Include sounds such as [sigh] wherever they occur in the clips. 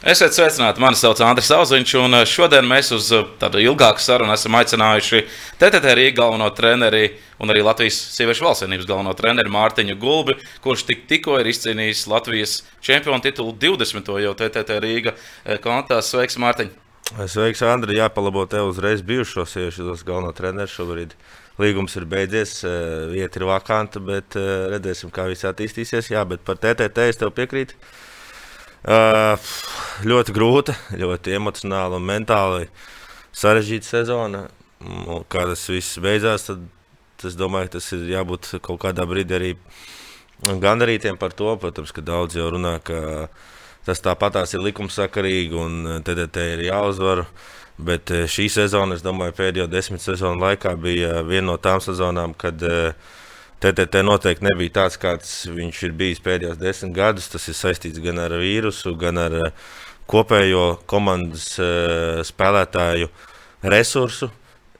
Esiet sveicināti, mani sauc Andris Zauziņš, un eh, šodien mēs uz eh, tādu ilgāku sarunu esam aicinājuši TTT Rīgas galveno treneri un arī Latvijas sieviešu valstsvienības galveno treneri Mārtiņu Gulbi, kurš tik, tikko ir izcīnījis Latvijas čempionu titulu 20. jau TTT Rīga eh, kontā. Sveiks, Mārtiņ! Sveiks, Andri! Jāpalabo tev uzreiz bijušo sieviešu galveno treneru šobrīd. Līgums ir beidzies, vieta ir vakanta, bet redzēsim, kā viss attīstīsies. Jā, bet par TTT es tev piekrītu. Ļoti grūta, ļoti emocionāla un mentāli sarežģīta sezona. Kā tas viss beidzās, tad es domāju, tas ir jābūt kaut kādā brīdī arī gandarītiem par to. Protams, ka daudz jau runā, ka tas tāpatās ir likumsakarīgi un TDT ir jāuzvar. Bet šī sezona, es domāju, pēdējo desmit sezonu laikā bija viena no tām sezonām, kad uh, TTT noteikti nebija tāds, kāds viņš ir bijis pēdējos desmit gadus. Tas ir saistīts gan ar vīrusu, gan ar eh, kopējo komandas uh, spēlētāju resursu.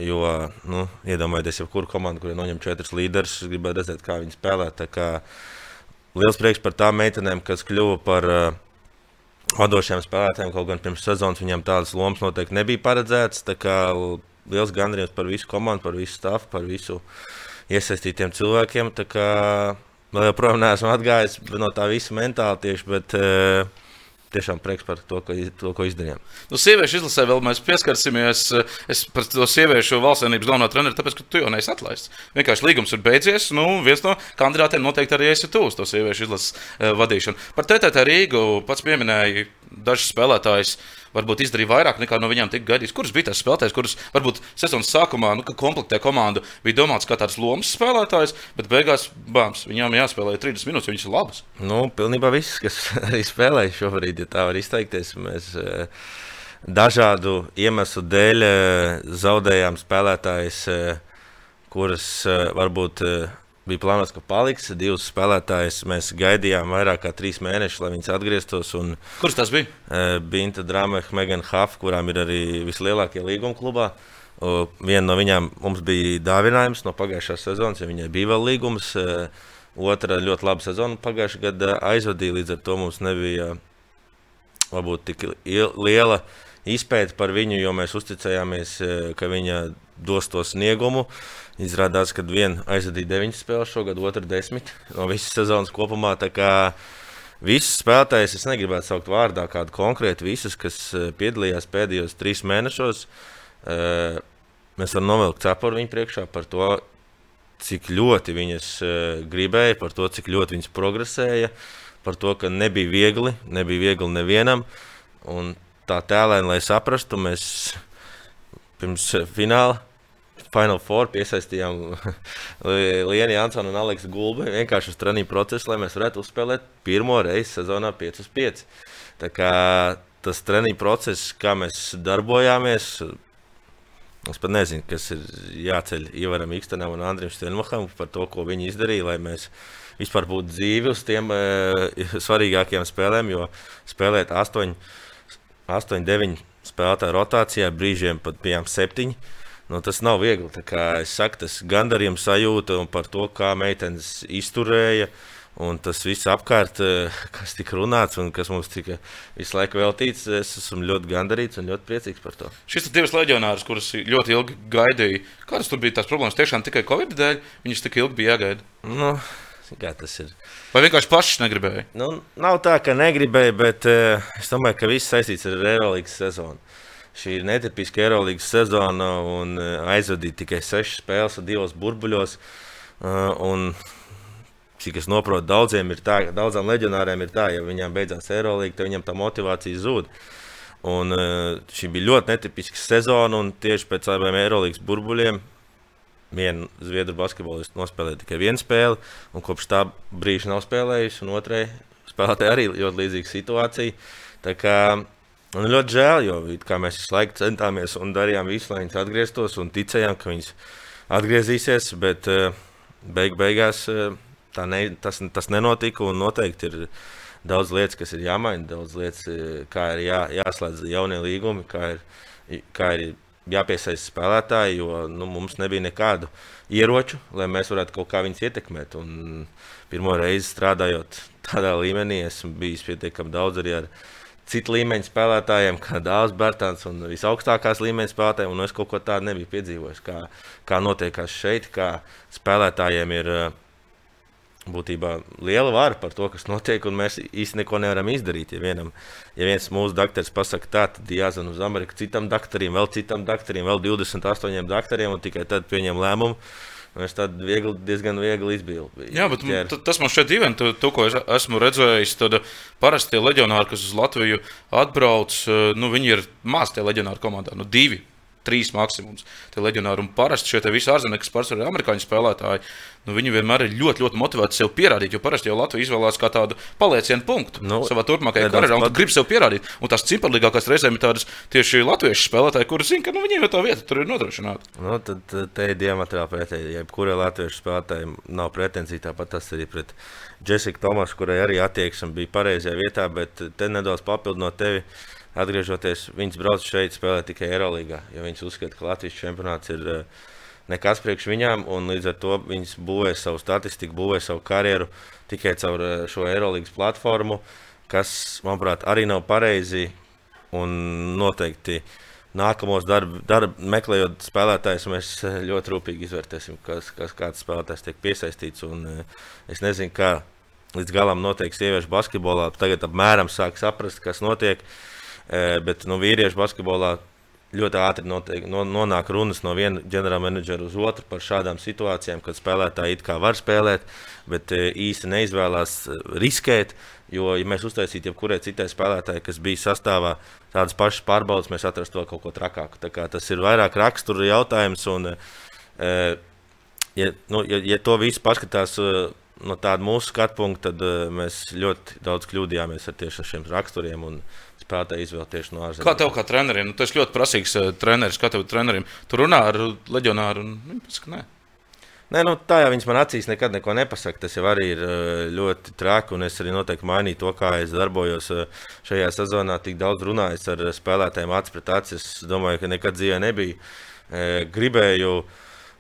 Jo, nu, iedomājieties, jebkuru komandu, kuriem noņem četrus līderus, gribētu redzēt, kā viņi spēlē. Liels prieks par tām meitenēm, kas kļuva par uh, vadošiem spēlētājiem. Kaut gan pirms sezonas viņiem tādas lomas noteikti nebija paredzētas. Liels gandarījums par visu komandu, par visu stāstu, par visu uh, iesaistītiem cilvēkiem. Vēl joprojām neesmu atgājis no tā visa mentāli tieši, bet uh, tiešām prieks par to, ko, to, ko izdarījām. Nu, sieviešu izlasē vēl mēs pieskarsimies. Es par to sieviešu valstsvienības galveno treneru, tāpēc, ka tu jau neesi atlaists. Vienkārši līgums ir beidzies. Nu, viens no kandidātiem noteikti arī esi tu uz to sieviešu izlases uh, vadīšanu. Par TTT Rīgu pats pieminēji dažus spēlētājus varbūt izdarīja vairāk nekā no viņiem tika gaidīts. Kurš bija tas spēlētājs, kurš varbūt sezonas sākumā, nu, kad komplektē komandu, bija domāts kā tāds lomas spēlētājs, bet beigās bāms, viņām jāspēlē 30 minūtes, viņas ir labas? Nu, pilnībā viss, kas [laughs] arī spēlēja šobrīd, ja tā var izteikties. Mēs, eh, Dažādu iemeslu dēļ eh, zaudējām spēlētājus, eh, kuras varbūt bija plānots, ka paliks. Divus spēlētājus mēs gaidījām vairāk kā trīs mēnešus, lai viņas atgrieztos. Un, Kurš tas bija? Bija Inta Drāma, Megan Huff, kurām ir arī vislielākie līguma klubā. Viena no viņām mums bija dāvinājums no pagājušās sezonas, ja viņai bija vēl līgums. Otra ļoti laba sezona pagājušā gada aizvadīja, līdz ar to mums nebija varbūt tik liela izpēta par viņu, jo mēs uzticējāmies, ka viņa dos to sniegumu. Izrādās, ka viena aizvadīja 9 spēles šogad, otra 10 no visas sezonas kopumā. Visus spēlētājus es negribētu saukt vārdā, kādu konkrētu, visus, kas eh, piedalījās pēdējos trīs mēnešos. Eh, mēs varam novilkt cepuri viņu priekšā par to, cik ļoti viņas eh, gribēja, par to, cik ļoti viņas progresēja, par to, ka nebija viegli, nebija viegli nevienam. Un tā tēlēni, lai saprastu, mēs pirms fināla Final Four piesaistījām [laughs] Lienu Jansonu un Aleksu Gulbi vienkārši uz treniņu procesu, lai mēs varētu uzspēlēt pirmo reizi sezonā 5 uz 5. Tā kā tas treniņu process, kā mēs darbojāmies, Es pat nezinu, kas ir jāceļ Ivaram Ikstenam un Andrim Stenmacham par to, ko viņi izdarīja, lai mēs vispār būtu dzīvi uz tiem [laughs] e, svarīgākajiem spēlēm, jo spēlēt 8, 8 9 spēlētāju rotācijā, brīžiem pat bijām 7. Nu, tas nav viegli. Es saku, tas gandarījums sajūta par to, kā meitenes izturēja. Un tas viss apkārt, eh, kas tika runāts un kas mums tika visu laiku veltīts, es esmu ļoti gandarīts un ļoti priecīgs par to. Šis ir divas leģionāras, kuras ļoti ilgi gaidīja. Kādas tur bija tās problēmas? Tiešām tikai Covid dēļ viņas tik ilgi bija jāgaida. Nu, kā tas ir? Vai vienkārši pašas negribēja? Nu, nav tā, ka negribēja, bet uh, es domāju, ka viss saistīts ar Eirolandes sezonu. Šī ir netipiska Eirolandes sezona un eh, aizvadīja tikai sešas spēles divos burbuļos. Uh, un, cik es saprotu, daudziem ir tā, daudzām leģionāriem ir tā, ja viņiem beidzās Eirolandes, tad viņiem tā motivācija zūd. Un, uh, šī bija ļoti netipiska sezona, un tieši pēc abiem Eirolandes burbuļiem viena zviedru basketbolista nospēlēja tikai vienu spēli, un kopš tā brīža nav spēlējusi. Otrai spēlētāji arī ļoti līdzīga situācija. Tā kā Man ļoti žēl, jo mēs visu laiku centāmies un darījām visu, lai viņas atgrieztos, un ticējām, ka viņas atgriezīsies. Bet eh, beig beigās eh, ne, tas, tas nenotika. Noteikti ir daudz lietas, kas ir jāmaina, daudz lietas, eh, kā ir jā, jāslēdz jaunie līgumi, kā ir, kā ir jāpiesaista spēlētāji, jo nu, mums nebija nekādu ieroču, lai mēs varētu kaut kā viņus ietekmēt. Un pirmo reizi strādājot tādā līmenī, esmu bijis pietiekami daudz arī ar viņu citu līmeņu spēlētājiem, kā Dārzs Bērtāns un visaugstākās līmeņa spēlētājiem. Un es kaut ko tādu nebiju piedzīvojis, kā, kā notiekās šeit, kā spēlētājiem ir. Būtībā liela vara par to, kas notiek, un mēs īstenībā neko nevaram izdarīt. Ja, vienam, ja viens mūsu doktors pasakā, tā, tad jāzina uz Ameriku citam doktoram, vēl citam doktoram, vēl 28 doktoriem, un tikai tad pieņem lēmumu Mēs tādu viegli, diezgan viegli izbildījām. Jā, bet ķer. tas man šķiet dīvaini. To, to, ko es esmu redzējis, tad parasti tie leģionāri, kas uz Latviju atbrauc, nu, viņi ir maz tie leģionāri komandā. Nu, divi, trīs maksimums. Tie leģionāri un parasti šie visi ārzemnieki, kas pārsvarā ir amerikāņu spēlētāji, nu, viņi vienmēr ir ļoti, ļoti motivēti sev pierādīt. Jo parasti jau Latvija izvēlās kā tādu paliecienu punktu nu, savā turpmākajā karjerā, un pat... grib sev pierādīt. Un tās ciparlīgākās reizēm ir tādas tieši latviešu spēlētāji, kuri zina, ka nu, viņiem jau tā vieta tur ir nodrošināta. Nu, tad te ir diametrāli pretēji. Jebkurai latviešu spēlētājai nav pretenzija, tāpat tas arī pret Jessiku Tomasu, kurai arī attieksme bija pareizajā vietā, bet te nedaudz papildinot tevi atgriežoties, viņas brauc šeit spēlēt tikai Eirolandā, jo viņas uzskata, ka Latvijas čempionāts ir uh, nekas priekš viņām, un līdz ar to viņas būvē savu statistiku, būvē savu karjeru tikai caur uh, šo Eirolandas platformu, kas, manuprāt, arī nav pareizi un noteikti. Nākamos darbu, darbu meklējot spēlētājus, mēs uh, ļoti rūpīgi izvērtēsim, kas, kas kāds spēlētājs tiek piesaistīts. Un, es nezinu, kā līdz galam notiek sieviešu basketbolā. Tagad apmēram sāk saprast, kas notiek. Uh, Bet nu, vīriešu basketbolā ļoti ātri notiek, no, nonāk runas no viena ģenerāla menedžera uz otru par šādām situācijām, kad spēlētāji it kā var spēlēt, bet īsti neizvēlās riskēt. Jo, ja mēs uztaisītu jebkurai citai spēlētājai, kas bija sastāvā tādas pašas pārbaudas, mēs atrastu vēl kaut ko trakāku. Tas ir vairāk rakstura jautājums. Un, ja, nu, ja, ja to visu paskatās no tāda mūsu skatu punkta, tad mēs ļoti daudz kļūdījāmies ar, ar šiem raksturiem. Un, spēlētāji izvēle tieši no ārzemēm. Kā tev, kā trenerim, nu, tas ļoti prasīgs uh, treneris, kā tev trenerim, tu runā ar leģionāru un viņi pasaka, nē. Nē, nu, tā jau viņš man acīs nekad neko nepasaka. Tas jau arī ir uh, ļoti traki. Es arī noteikti mainīju to, kā es darbojos uh, šajā sezonā. Tik daudz runājis ar spēlētājiem acis pret acis. Es domāju, ka nekad dzīvē nebija. Gribēju uh,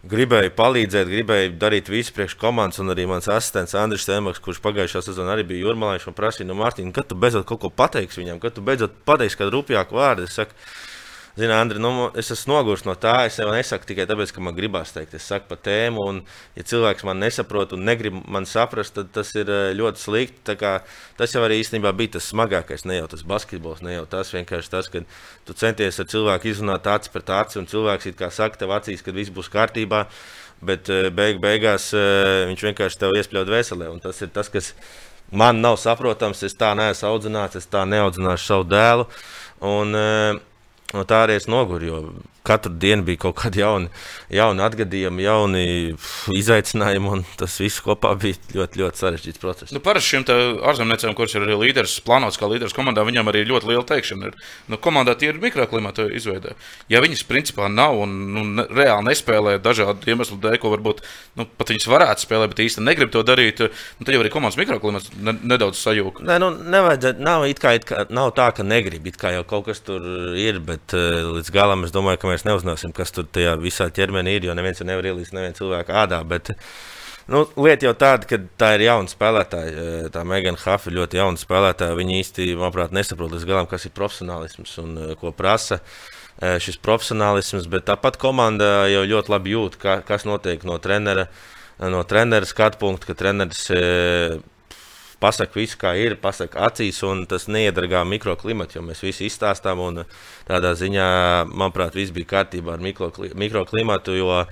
gribēju palīdzēt, gribēju darīt visu priekš komandas, un arī mans asistents Andris Zemaks, kurš pagājušā sezonā arī bija jūrmalājš, un prasīja no Mārtiņa, kad tu beidzot kaut ko pateiksi viņam, kad tu beidzot pateiksi kādu rupjāku vārdu. Es saku, Zini, Andri, nu, es esmu noguris no tā. Es jau nesaku tikai tāpēc, ka man gribās teikt. Es saku par tēmu, un, ja cilvēks man nesaprot un negrib man saprast, tad tas ir eh, ļoti slikti. Tas jau arī īstenībā bija tas smagākais. Ne jau tas basketbols, ne jau tas vienkārši tas, ka tu centies ar cilvēku izrunāt aci pret aci, un cilvēks it kā saka tev acīs, ka viss būs kārtībā. Bet eh, beig, beigās eh, viņš vienkārši tev iespļaut veselē. Tas ir tas, kas man nav saprotams. Es tā neesmu audzināts, es tā neaudzināšu savu dēlu. Un, uh, no tā arī es noguru katru dienu bija kaut kādi jauni, jauni atgadījumi, jauni izaicinājumi, un tas viss kopā bija ļoti, ļoti sarežģīts process. Nu, Parasti šiem ārzemniecēm, kurš ir arī līderis, plānots kā līderis komandā, viņam arī ļoti liela teikšana ir. Nu, komandā tie ir mikroklimata izveidē. Ja viņas principā nav un nu, ne, reāli nespēlē dažādu iemeslu dēļ, ko varbūt nu, pat viņas varētu spēlēt, bet īstenībā negrib to darīt, nu, tad jau arī komandas mikroklimats ne, nedaudz sajūta. Nē, nu, nevajadzētu, nav, it kā, it kā, nav tā, ka negrib, it kā jau kaut kas tur ir, bet uh, līdz galam es domāju, ka mēs neuzzināsim, kas tur tajā visā ķermenī ir, jo neviens nevar ielīst nevienu cilvēku ādā. Bet, Nu, lieta jau tāda, ka tā ir jauna spēlētāja. Eh, tā Megana Hafa ir ļoti jauna spēlētāja. Viņa īsti, manuprāt, nesaprot līdz galam, kas ir profesionālisms un eh, ko prasa šis profesionālisms. Bet tāpat komanda jau ļoti labi jūt, ka, kas notiek no trenera, no trenera skatu punkta, ka treneris pasaka visu, kā ir, pasaka acīs, un tas neiedragā mikroklimatu, jo mēs visi izstāstām. Tādā ziņā, manuprāt, viss bija kārtībā ar mikroklimatu. Jo,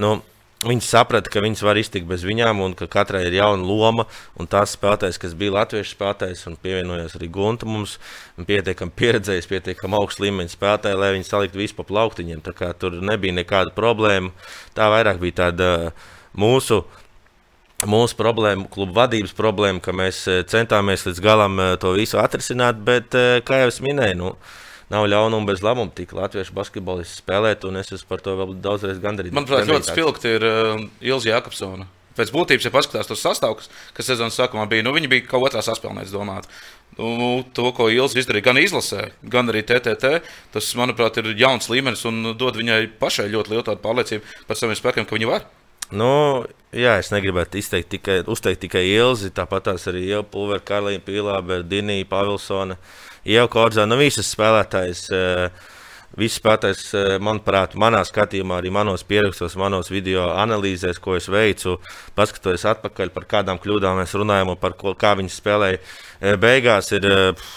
nu, Viņi saprata, ka viņas var iztikt bez viņām, un ka katrai ir jauna loma. Tās spēlētājs, kas bija latviešu spēlētājs, un pievienojās arī Gunta, mums pietiekami pieredzējis, pietiekami augsts līmeņa spēlētāji, lai viņi saliktu visu pa plauktiņiem. Tur nebija nekāda problēma. Tā vairāk bija tāda mūsu mūsu problēma, kluba vadības problēma, ka mēs eh, centāmies līdz galam eh, to visu atrisināt, bet, eh, kā jau es minēju, nu, nav ļaunuma bez labuma. Tik latviešu basketbolisti spēlēt, un es esmu par to vēl daudzreiz gandarīts. Manuprāt, ļoti spilgti ir uh, Ilza Jakobsona. Pēc būtības, ja paskatās tos sastāvus, kas sezonas sākumā bija, nu, viņi bija kaut otrā saspēlēs domāt. Nu, to, ko Ilza izdarīja gan izlasē, gan arī TTT, tas, manuprāt, ir jauns līmenis un dod viņai pašai ļoti lielu pārliecību par saviem spēkiem, ka viņi var. Nu, jā, es negribētu izteikt tikai, uzteikt tikai Ilzi. Tāpat tās arī Iela Pulvera, Karlīna Pīlābe, Dinija Pavilsona, Ievka Orzā, nu visas spēlētājas. Viss spēlētājs, manuprāt, manā skatījumā, arī manos pierakstos, manos video analīzēs, ko es veicu, paskatoties atpakaļ par kādām kļūdām mēs runājam un par ko, kā viņi spēlēja. Beigās ir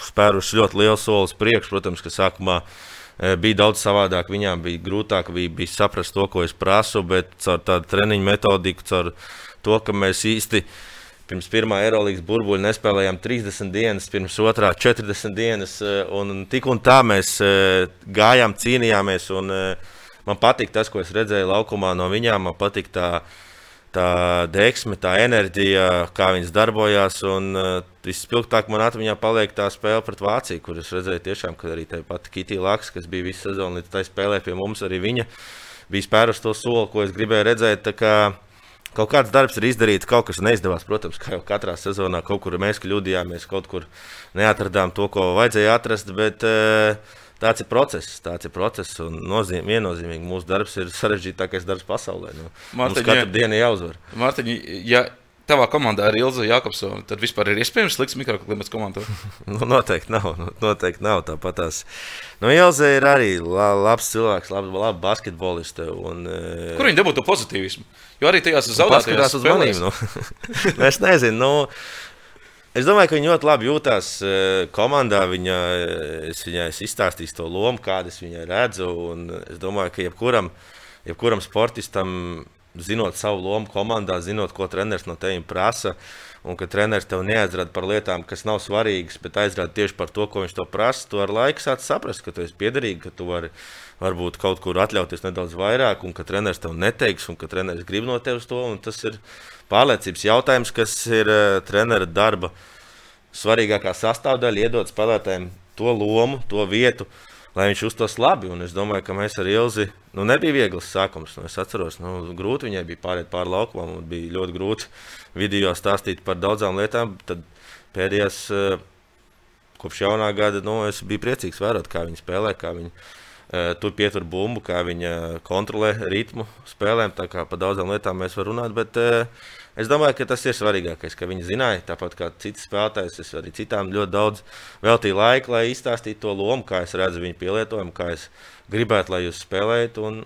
spēruši ļoti lielu soli uz priekšu. Protams, ka sākumā bija daudz savādāk, viņām bija grūtāk bija, bija saprast to, ko es prasu, bet caur tādu treniņu metodiku, caur to, ka mēs īstenībā Pirms pirmā aerolīgas burbuļa nespēlējām 30 dienas, pirms otrā 40 dienas. Eh, un tik un tā mēs eh, gājām, cīnījāmies. Un, eh, man patīk tas, ko es redzēju laukumā no viņām. Man patīk tā, tā deksme, tā enerģija, kā viņas darbojās. Un vispilgtāk man atmiņā paliek tā spēle pret Vāciju, kur es redzēju, tiešām, ka arī tā pati Kitija Laks, kas bija visu sezonu līdz tai spēlē pie mums, arī viņa bija spērusi to soli, ko es gribēju redzēt. Kaut kāds darbs ir izdarīts, kaut kas neizdevās. Protams, kā jau katrā sezonā, kaut kur mēs kļūdījāmies, kaut kur neatradām to, ko vajadzēja atrast. Bet uh, tāds ir process, tāds ir process. Un nozīm, viennozīmīgi mūsu darbs ir sarežģītākais darbs pasaulē. Nu, Mārtiņ, katru ja, dienu jāuzvar. Mārtiņ, ja tavā komandā ir Ilza Jakobsona, tad vispār ir iespējams slikts mikroklimats komandā? [laughs] nu, noteikti nav. Nu, noteikti nav tāpat tās. Nu, Ilza ir arī labs cilvēks, labs, labs basketbolists. Un, uh, Kur viņi dabūtu pozitīvismu? Jo arī tajās zaudētajās uz manīm. [laughs] Nu. es nezinu. Nu, es domāju, ka viņi ļoti labi jūtas eh, komandā. Viņa, es viņai izstāstīju to lomu, kādas viņai redzu. Es domāju, ka jebkuram, jebkuram sportistam, zinot savu lomu komandā, zinot, ko treneris no tevis prasa, un ka treneris tev neaizrada par lietām, kas nav svarīgas, bet aizrada tieši par to, ko viņš to prasa, tu ar laiku sāc saprast, ka tu esi piederīgs, ka tu vari varbūt kaut kur atļauties nedaudz vairāk, un ka treneris tev neteiks, un ka treneris grib no tevis to. Tas ir pārliecības jautājums, kas ir uh, trenera darba svarīgākā sastāvdaļa, iedot spēlētājiem to lomu, to vietu, lai viņš uztos labi. Un es domāju, ka mēs ar Ilzi nu, nebija viegls sākums. Nu, es atceros, ka nu, grūti viņai bija pāriet pāri laukumam, un bija ļoti grūti video stāstīt par daudzām lietām. Tad pēdējās, uh, kopš jaunā gada, nu, es biju priecīgs vērot, kā viņi spēlē, kā viņi spēlē Eh, tur pietur bumbu, kā viņa kontrolē ritmu spēlēm. Tā kā par daudzām lietām mēs varam runāt. Bet, uh, Es domāju, ka tas ir svarīgākais, ka viņi zināja, tāpat kā citas spēlētājas, es arī citām ļoti daudz veltīju laiku, lai izstāstītu to lomu, kā es redzu viņu pielietojumu, kā es gribētu, lai jūs spēlējat. Un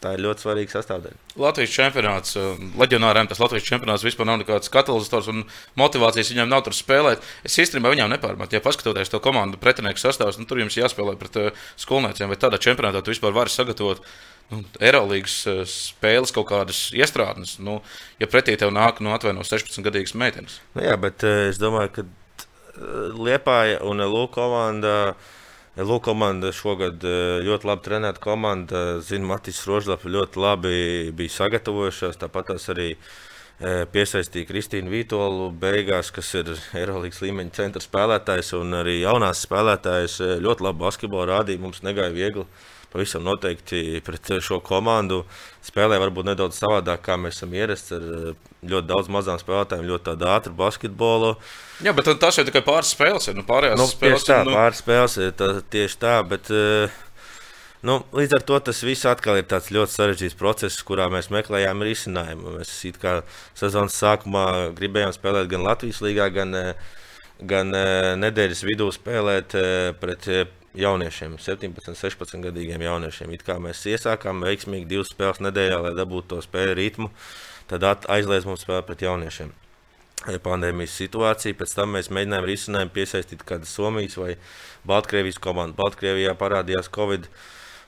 Tā ir ļoti svarīga sastāvdaļa. Latvijas čempionāts, eh, leģionāriem tas Latvijas čempionāts vispār nav nekāds katalizators un motivācijas viņam nav tur spēlēt. Es īstenībā viņām nepārmetu. Ja paskatoties to komandu pretinieku sastāvus, nu, tur jums jāspēlē pret uh, skolnieciem, vai tādā čempionātā tu vispār vari sagatavot nu, Eirolandes uh, spēles kaut kādas iestrādes. Nu, ja pretī tev nāk no nu, atvaino 16 gadīgas meitenes. Nu, jā, bet uh, es domāju, ka Liepāja un Lūk komanda. Uh, Lūk, komanda šogad eh, ļoti labi trenēta komanda. Zinu, Matīs Rožlaps ļoti labi bija sagatavojušies. Tāpat arī eh, piesaistīja Kristīnu Vītolu beigās, kas ir Eirolandes līmeņa centra spēlētājs un arī jaunās spēlētājs. Eh, ļoti labi basketbolu rādīja, mums negāja viegli. Pavisam noteikti pret šo komandu spēlē varbūt nedaudz savādāk, kā mēs esam ierasts ar ļoti daudz mazām spēlētājiem, ļoti ātru basketbolu. Uh, Jā, bet tas jau tikai pāris spēles ir. Nu, pārējās nu, spēles tā, nu... pāris spēles ir tā, tieši tā. Bet, uh, nu, līdz ar to tas viss atkal ir tāds ļoti sarežģīts process, kurā mēs meklējām risinājumu. Mēs kā sezonas sākumā gribējām spēlēt gan Latvijas līgā, gan, eh, gan uh, nedēļas vidū spēlēt uh, pret jauniešiem, 17, 16 gadīgiem jauniešiem. It kā mēs iesākām veiksmīgi divas spēles nedēļā, lai dabūtu to spēļu ritmu, tad aizliedz mums spēlēt pret jauniešiem pandēmijas situāciju. Pēc tam mēs mēģinājām risinājumu piesaistīt kādu Somijas vai Baltkrievijas komandu. Baltkrievijā parādījās Covid.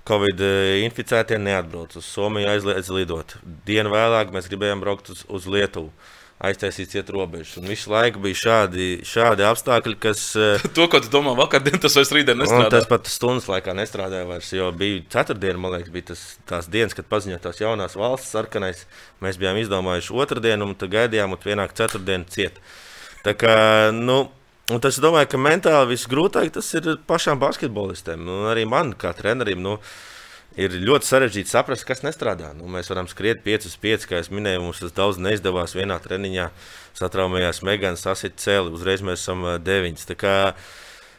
Covid inficētie neatbrauc uz Somiju, aizliedz lidot. Dienu vēlāk mēs gribējām braukt uz, uz Lietuvu aiztaisīt ciet robežas. Un visu laiku bija šādi, šādi apstākļi, kas. Eh, [laughs] to, ko tu domā, vakardien tas vairs rītdien nestrādāja. Tas pat stundas laikā nestrādāja vairs, jo bija ceturtdiena, man liekas, bija tas, tās dienas, kad paziņoja tās jaunās valsts sarkanais. Mēs bijām izdomājuši otrdienu, un tad gaidījām, un vienāk ceturtdienu ciet. Tā kā, nu, Un tas, domāju, ka mentāli visgrūtāk tas ir pašām basketbolistiem. Un arī man, kā trenerim, nu, uh, ir ļoti sarežģīti saprast, kas nestrādā. Nu, mēs varam skriet 5 uz 5, kā jau minēju, mums tas daudz neizdevās. Vienā treniņā satraumējās Meganas, sasit cēli, uzreiz mēs esam 9. Tā kā,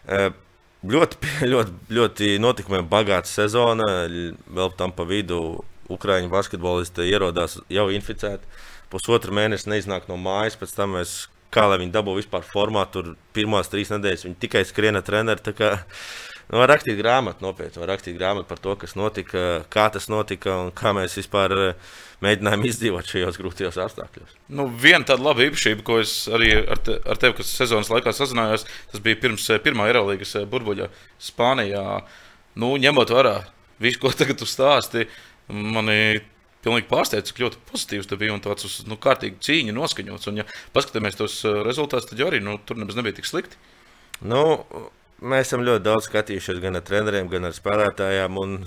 [laughs] ļoti, ļoti, ļoti notikumiem bagāta sezona, vēl tam pa vidu Ukrāņu basketbolisti ierodās jau inficēti. Pusotru mēnesi neiznāk no mājas, pēc tam mēs kā lai viņi dabū vispār formā. Tur pirmās trīs nedēļas viņi tikai skriena treneri. Nu, var rakstīt grāmatu, nopietni. Var rakstīt grāmatu par to, kas notika, kā tas notika un kā mēs vispār mēģinājām izdzīvot šajos grūtajos apstākļos. Nu, viena tāda laba īpašība, ko es arī ar, te, ar tevi, kas sezonas laikā sazinājos, tas bija pirms pirmā Eirolandes burbuļa Spānijā. Nu, ņemot vērā visu, ko tagad tu stāsti, mani pilnīgi pārsteidz, cik ļoti pozitīvs tas bija un tāds uz nu, kārtīgi cīņa noskaņots. Un, ja paskatāmies tos rezultātus, tad arī nu, tur nemaz nebija tik slikti. Nu, mēs esam ļoti daudz skatījušies gan ar treneriem, gan ar spēlētājiem. Un...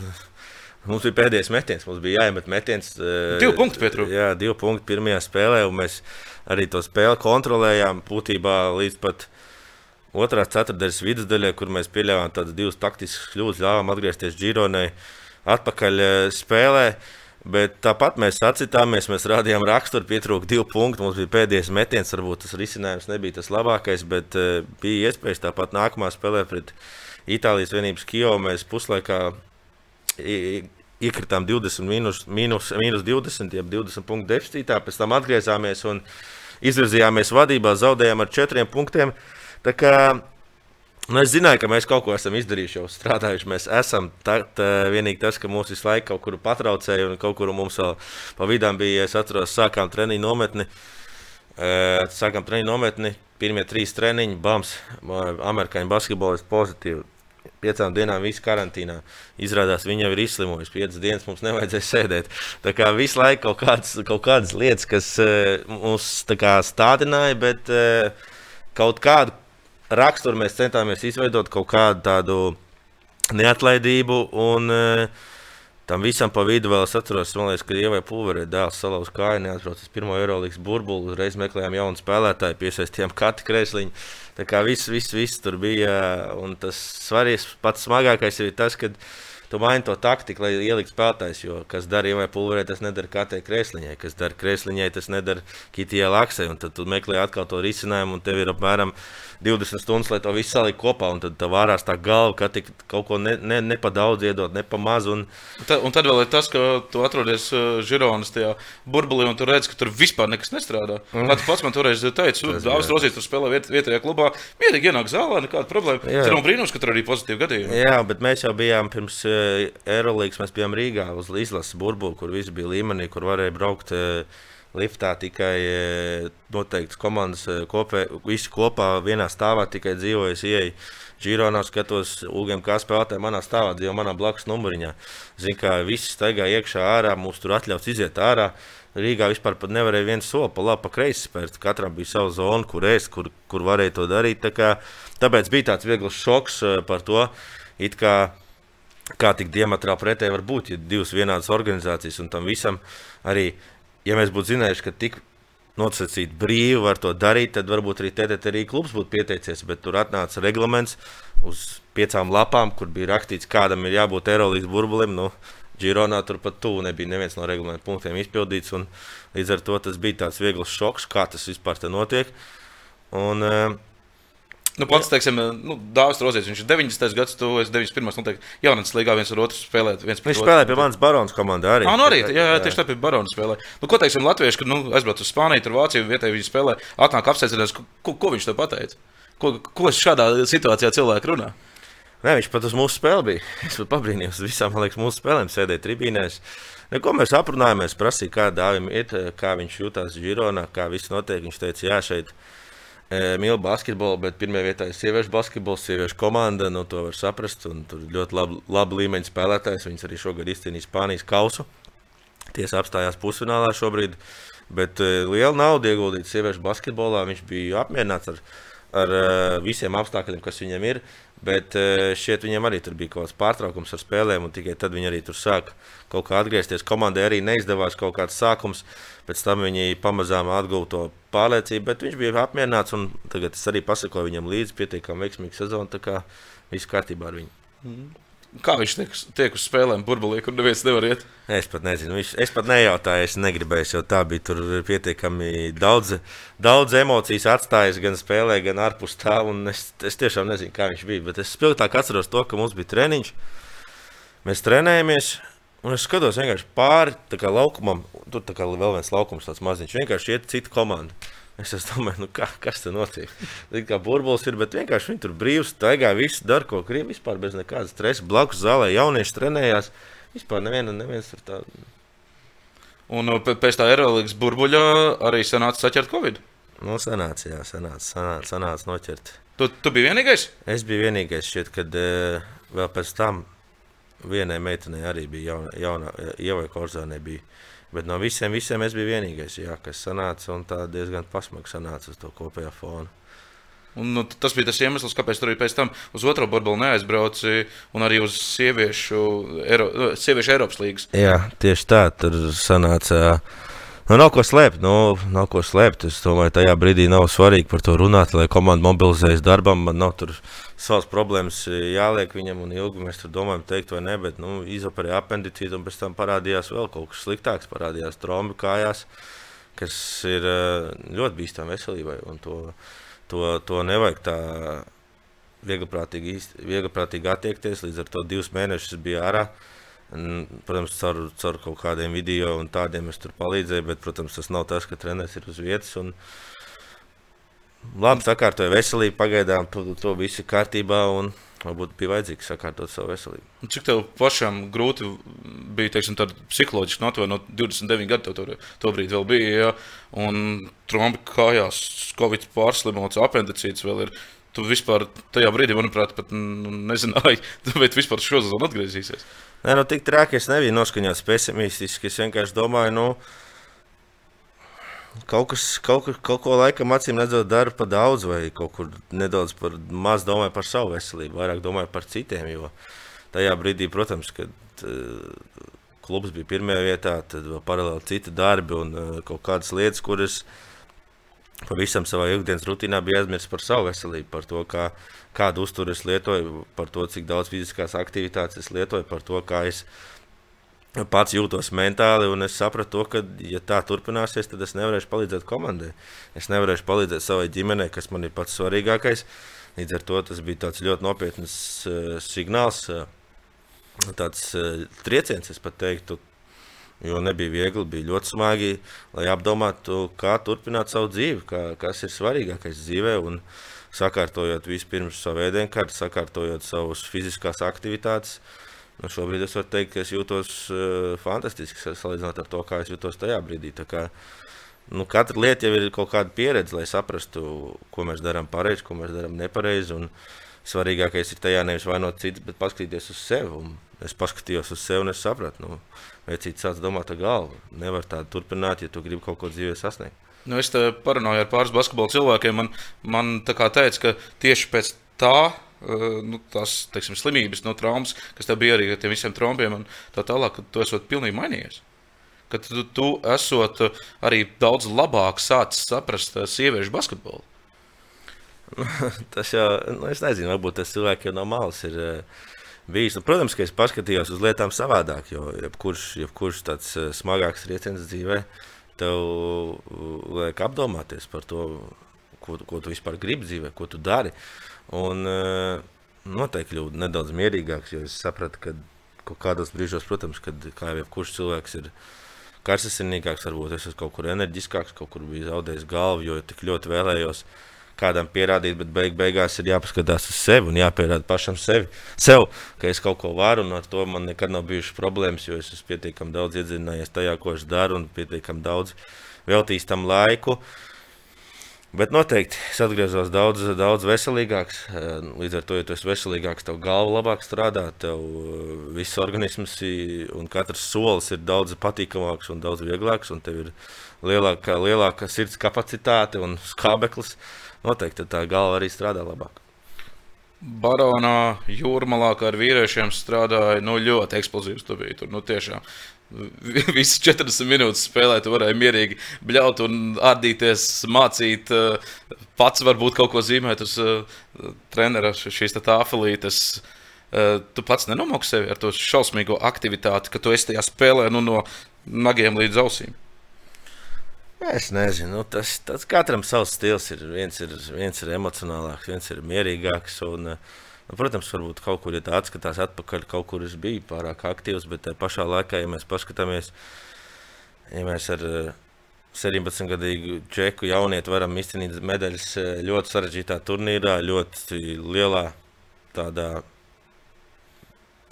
Mums bija pēdējais metiens, mums bija jāiemet metiens. Divi punkti pietrūka. Jā, divi punkti pirmajā spēlē, un mēs arī to spēli kontrolējām būtībā līdz pat otrās ceturtdaļas vidusdaļai, kur mēs pieļāvām tādas divas taktiskas kļūdas, ļāvām atgriezties Gironai atpakaļ spēlē. Bet tāpat mēs atcitāmies, mēs rādījām raksturu, pietrūka divi punkti. Mums bija pēdējais metiens, varbūt tas risinājums nebija tas labākais, bet uh, bija iespējas tāpat nākamā spēlē pret Itālijas vienības Kijovu. Mēs puslaikā iekritām 20, mīnus, mīnus, mīnus 20, jeb 20 punktu deficītā, pēc tam atgriezāmies un izvirzījāmies vadībā, zaudējām ar 4 punktiem. Tā kā Nu, es zināju, ka mēs kaut ko esam izdarījuši, jau strādājuši. Mēs esam tā, vienīgi tas, ka mūsu visu laiku kaut kur patraucēja, un kaut kur mums vēl pa vidām bija, es atceros, sākām treniņu nometni. Sākām treniņu nometni, pirmie trīs treniņi, bams, amerikāņu basketbolists pozitīvi. Piecām dienām viss karantīnā. Izrādās, viņa jau ir izslimojusi. Piecas dienas mums nevajadzēja sēdēt. Tā kā visu laiku kaut kādas, kaut kādas lietas, kas mums stādināja, bet kaut kādu raksturu mēs centāmies izveidot kaut kādu tādu neatlaidību. Un, uh, Tam visam pa vidu vēl es atceros, liekas, ka Ievai Pulverē dēls salauz kāju, uz pirmo Eirolandes burbuli, uzreiz meklējām jaunu spēlētāju, piesaistījām katru kresliņu. Tā kā viss, viss, viss tur bija. Un tas svarīgais, pats smagākais ir tas, ka tu maini to taktiku, lai ieliktu spēlētājs. Jo kas dara Ievai Pulverē, tas nedara katrai kresliņai, kas dara kresliņai, tas nedara Kitijai Laksai. Un tad tu meklē atkal to risinājumu, un tev ir apmēram 20 stundas, lai to visu saliktu kopā. Un tad tā vārās tā galva, ka tik, kaut ko ne, ne, ne pa daudz iedot, ne pa maz. Un... Ta, un tad vēl ir tas, ka tu atrodies uh, Žironas tajā burbulī un tu redz, ka tur vispār nekas nestrādā. Mm. Kā tu pats man toreiz teici, Dāvis Rozīs tur spēlē viet, vietējā klubā, mierīgi ienāk zālē, nekāda problēma. Tas nav brīnums, ka tur arī pozitīvi gadījumi. Jā, bet mēs jau bijām pirms uh, Eirolandes, mēs bijām Rīgā uz izlases burbuli, kur viss bija līmenī, kur varēja braukt. Uh, liftā tikai e, noteikts komandas e, kopē, visi kopā vienā stāvā tikai dzīvojas ieeja. Žironā skatos, Ugam, kā spēlētāji manā stāvā dzīvo manā blakus numuriņā. Zinu, kā visi staigā iekšā ārā, mums tur atļauts iziet ārā. Rīgā vispār nevarēja viens soli pa labi, pa kreisi spērt. Katram bija sava zona, kur ēst, kur, kur varēja to darīt. Tā kā, tāpēc bija tāds viegls šoks e, par to, kā, kā tik diametrāli pretēji var būt, ja divas vienādas organizācijas un tam visam arī ja mēs būtu zinājuši, ka tik nosacīt brīvi var to darīt, tad varbūt arī TTT arī klubs būtu pieteicies. Bet tur atnāca reglaments uz piecām lapām, kur bija rakstīts, kādam ir jābūt Eirolandes burbulim. Nu, Gironā turpat tuvu nebija neviens no reglamentu punktiem izpildīts. Līdz ar to tas bija tāds viegls šoks, kā tas vispār notiek. Un, uh, Nu, pats, teiksim, nu, Dārzs Rozēns, viņš ir 90. gads, tu esi 91. Noteikti jaunatnes līgā viens ar otru spēlēt. Viņš spēlē pie manas baronas komandā arī. Ah, nu arī, jā, jā, tieši tā pie baronas spēlē. Nu, ko teiksim, latvieši, kad nu, aizbrauc uz Spāniju, tur Vāciju, vietēji viņi spēlē, atnāk apsēsties, ko, ko, viņš te pateica? Ko, ko šādā situācijā cilvēki runā? Nē, viņš pat uz mūsu spēli bija. [laughs] Es pabrīnījos uz visām liekas, mūsu spēlēm, sēdēja tribīnēs. Neko mēs aprunājāmies, prasīja, kā dāvim iet, kā viņš jutās Gironā, kā viss notiek. Viņš teica, jā, šeit ir mīlu basketbolu, bet pirmā vietā ir sieviešu basketbols, sieviešu komanda. Nu, to var saprast. Tur ļoti labi, labi līmeņa spēlētājs. Viņas arī šogad izcīnīja Spānijas kausu. Tiesa apstājās pusfinālā šobrīd. Bet uh, liela nauda ieguldīta sieviešu basketbolā. Viņš bija apmierināts ar, ar uh, visiem apstākļiem, kas viņam ir. Bet uh, šķiet, viņam arī bija kaut kāds pārtraukums ar spēlēm, un tikai tad viņi arī tur sāka kaut kā atgriezties. Komandai arī neizdevās kaut kāds sākums. Pēc tam viņi pamazām atguva to pārliecību, bet viņš bija apmierināts. Tagad es arī pasakoju viņam līdzi, pietiekami veiksmīga sezona. Tā kā viss kārtībā ar viņu. Mm. Kā viņš tiek, tiek uz spēlēm, burbulī, kur neviens nevar iet? Es pat nezinu. Viņš, es pat nejautāju, es negribēju, jo tā bija tur pietiekami daudz, daudz emocijas atstājis gan spēlē, gan ārpus tā. Es, es tiešām nezinu, kā viņš bija. Bet es spilgtāk atceros to, ka mums bija treniņš. Mēs trenējamies. Un es skatos vienkārši pāri laukumam, tur kā vēl viens laukums, tāds maziņš. Vienkārši iet cita komanda. Es domāju, nu kā, kas tur notiek. Līdz kā burbulis ir, bet vienkārši viņi tur brīvs, staigā, viss dara, ko grib. Vispār bez nekādas stresa. Blakus zālē jaunieši trenējās. Vispār neviena, neviens tur tā. Un uh, pēc tā aerolīgas burbuļa arī sanāca saķert Covid. Nu, sanāca, jā, sanāca, sanāca, sanāca noķert. Tu, tu biji vienīgais? Es biju vienīgais, šķiet, kad uh, vēl pēc tam vienai meitenei arī bija jauna, jauna ievai korzānē. Bija. Bet no visiem, visiem es biju vienīgais, jā, kas sanāca un tā diezgan pasmagi sanāca uz to kopējā fona. Un, nu, tas bija tas iemesls, kāpēc tur arī pēc tam uz otro burbuli neaizbrauci un arī uz sieviešu, Eiro, sieviešu Eiropas līnijas. Jā, tieši tā, tur sanāca. Nu, nav ko slēpt. Nu, nav ko slēpt. Es domāju, tajā brīdī nav svarīgi par to runāt, lai komanda mobilizējas darbam. Man nav tur savas problēmas jāliek viņam un ilgi mēs tur domājam, teikt vai nē. Bet nu, izoperēja apendicīti un pēc tam parādījās vēl kaut kas sliktāks. Parādījās trombi kājās, kas ir ļoti bīstami veselībai. Un to, to, to nevajag tā viegliprātīgi, viegliprātīgi attiekties. Līdz ar to divus mēnešus bija ārā. Protams, caur, caur kaut kādiem video un tādiem es tur palīdzēju, bet, protams, tas nav tas, ka treneris ir uz vietas. Un, labi, sakārtoja veselību, pagaidām to, to viss ir kārtībā. Un, Varbūt bija vajadzīgs sakārtot savu veselību. Cik tev pašam grūti bija teiksim, psiholoģiski no 29 gadu to, to brīdi vēl bija. Ja? Un trombi kājās, covid pārslimots, apendicīts vēl ir. Tu vispār tajā brīdī, manuprāt, pat nezināji, [laughs] vai tu vispār šo sezonu atgriezīsies. Nē, nu tik traki es nebiju noskaņots pesimistiski. Es vienkārši domāju, nu, kaut, kas, kaut, kaut ko laikam acīm redzot, dara par daudz, vai kaut kur nedaudz par maz domāju par savu veselību, vairāk domāju par citiem. Jo tajā brīdī, protams, kad uh, klubs bija pirmajā vietā, tad vēl paralēli citi darbi un uh, kaut kādas lietas, kuras pavisam savā ikdienas rutīnā bija aizmirsts par savu veselību, par to, kā, kādu uzturu es lietoju, par to, cik daudz fiziskās aktivitātes es lietoju, par to, kā es pats jūtos mentāli, un es sapratu, to, ka, ja tā turpināsies, tad es nevarēšu palīdzēt komandai. Es nevarēšu palīdzēt savai ģimenei, kas man ir pats svarīgākais. Līdz ar to tas bija ļoti nopietns uh, signāls, uh, tāds uh, trieciens, es pat teiktu. Jo nebija viegli, bija ļoti smagi, lai apdomātu, kā turpināt savu dzīvi, kā, kas ir svarīgākais dzīvē. Un sakārtojot vispirms savu ēdienkarti, sakārtojot savas fiziskās aktivitātes, uh, Nu, šobrīd es varu teikt, ka es jūtos uh, fantastiski salīdzinot ar to, kā es jutos tajā brīdī. Kā, nu, katra lieta jau ir kaut kāda pieredze, lai saprastu, ko mēs darām pareizi, ko mēs darām nepareizi. Svarīgākais ir tajā nevis vainot citus, bet paskatīties uz sevi. Un es paskatījos uz sevi un es sapratu, nu, vai cits sāc domāt ar galvu. Nevar tā turpināt, ja tu gribi kaut ko dzīvē sasniegt. Nu, es parunāju ar pāris basketbola cilvēkiem. Man, man teica, ka tieši pēc tā nu, tās teiksim, slimības, no traumas, kas tev bija arī ar tiem visiem trombiem un tā tālāk, ka tu esi pilnīgi mainījies. Ka tu, tu esot arī daudz labāk sācis saprast eh, sieviešu basketbolu. [laughs] tas jau, nu, es nezinu, varbūt tas cilvēkiem no malas ir uh, bijis. Nu, protams, ka es paskatījos uz lietām savādāk, jo jebkurš, jebkurš tāds smagāks trieciens dzīvē, tev liek apdomāties par to, ko, ko tu vispār gribi dzīvē, ko tu dari. Uh, Un uh, noteikti kļuvu nedaudz mierīgāks, jo es sapratu, ka kaut kādos brīžos, protams, kad kā jau kurš cilvēks ir karstasinīgāks, varbūt es esmu kaut kur enerģiskāks, kaut kur biju zaudējis galvu, jo tik ļoti vēlējos kādam pierādīt, bet beig beigās ir jāpaskatās uz sevi un jāpierāda pašam sevi, sev, ka es kaut ko varu, un ar to man nekad nav bijušas problēmas, jo es esmu pietiekami daudz iedzinājies tajā, ko es daru, un pietiekami daudz veltījis tam laiku. Uh, Bet noteikti es atgriezos daudz, daudz veselīgāks. Eh, līdz ar to, ja tu esi veselīgāks, tev galva labāk strādā, tev eh, viss organisms un katrs solis ir daudz patīkamāks un daudz vieglāks. Un tev ir lielāka, lielāka sirds kapacitāte un skābeklis. Noteikti tā galva arī strādā labāk. Baronā jūrmalā ar vīriešiem strādāja nu, ļoti eksplozīvs. Tu biji tur nu, tiešām [laughs] Visas 40 minūtes spēlē, tu varēji mierīgi bļaut un ardīties, mācīt, eh, pats varbūt kaut ko zīmēt uz uh, trenera šīs tāfelītes. Uh, tu pats nenomoki sevi ar to šausmīgo aktivitāti, ka tu esi tajā spēlē nu, no nagiem līdz ausīm. Es nezinu, nu, tas, tas katram savs stils ir. Viens ir, viens ir emocionālāks, viens ir mierīgāks. Un, uh, Nu, protams, varbūt kaut kur, ja tā atskatās atpakaļ, kaut kur es biju pārāk aktīvs, bet tajā pašā laikā, ja mēs paskatāmies, ja mēs ar uh, 17-gadīgu čeku jaunieti varam izcīnīt medaļas eh, ļoti sarežģītā turnīrā, ļoti lielā tādā.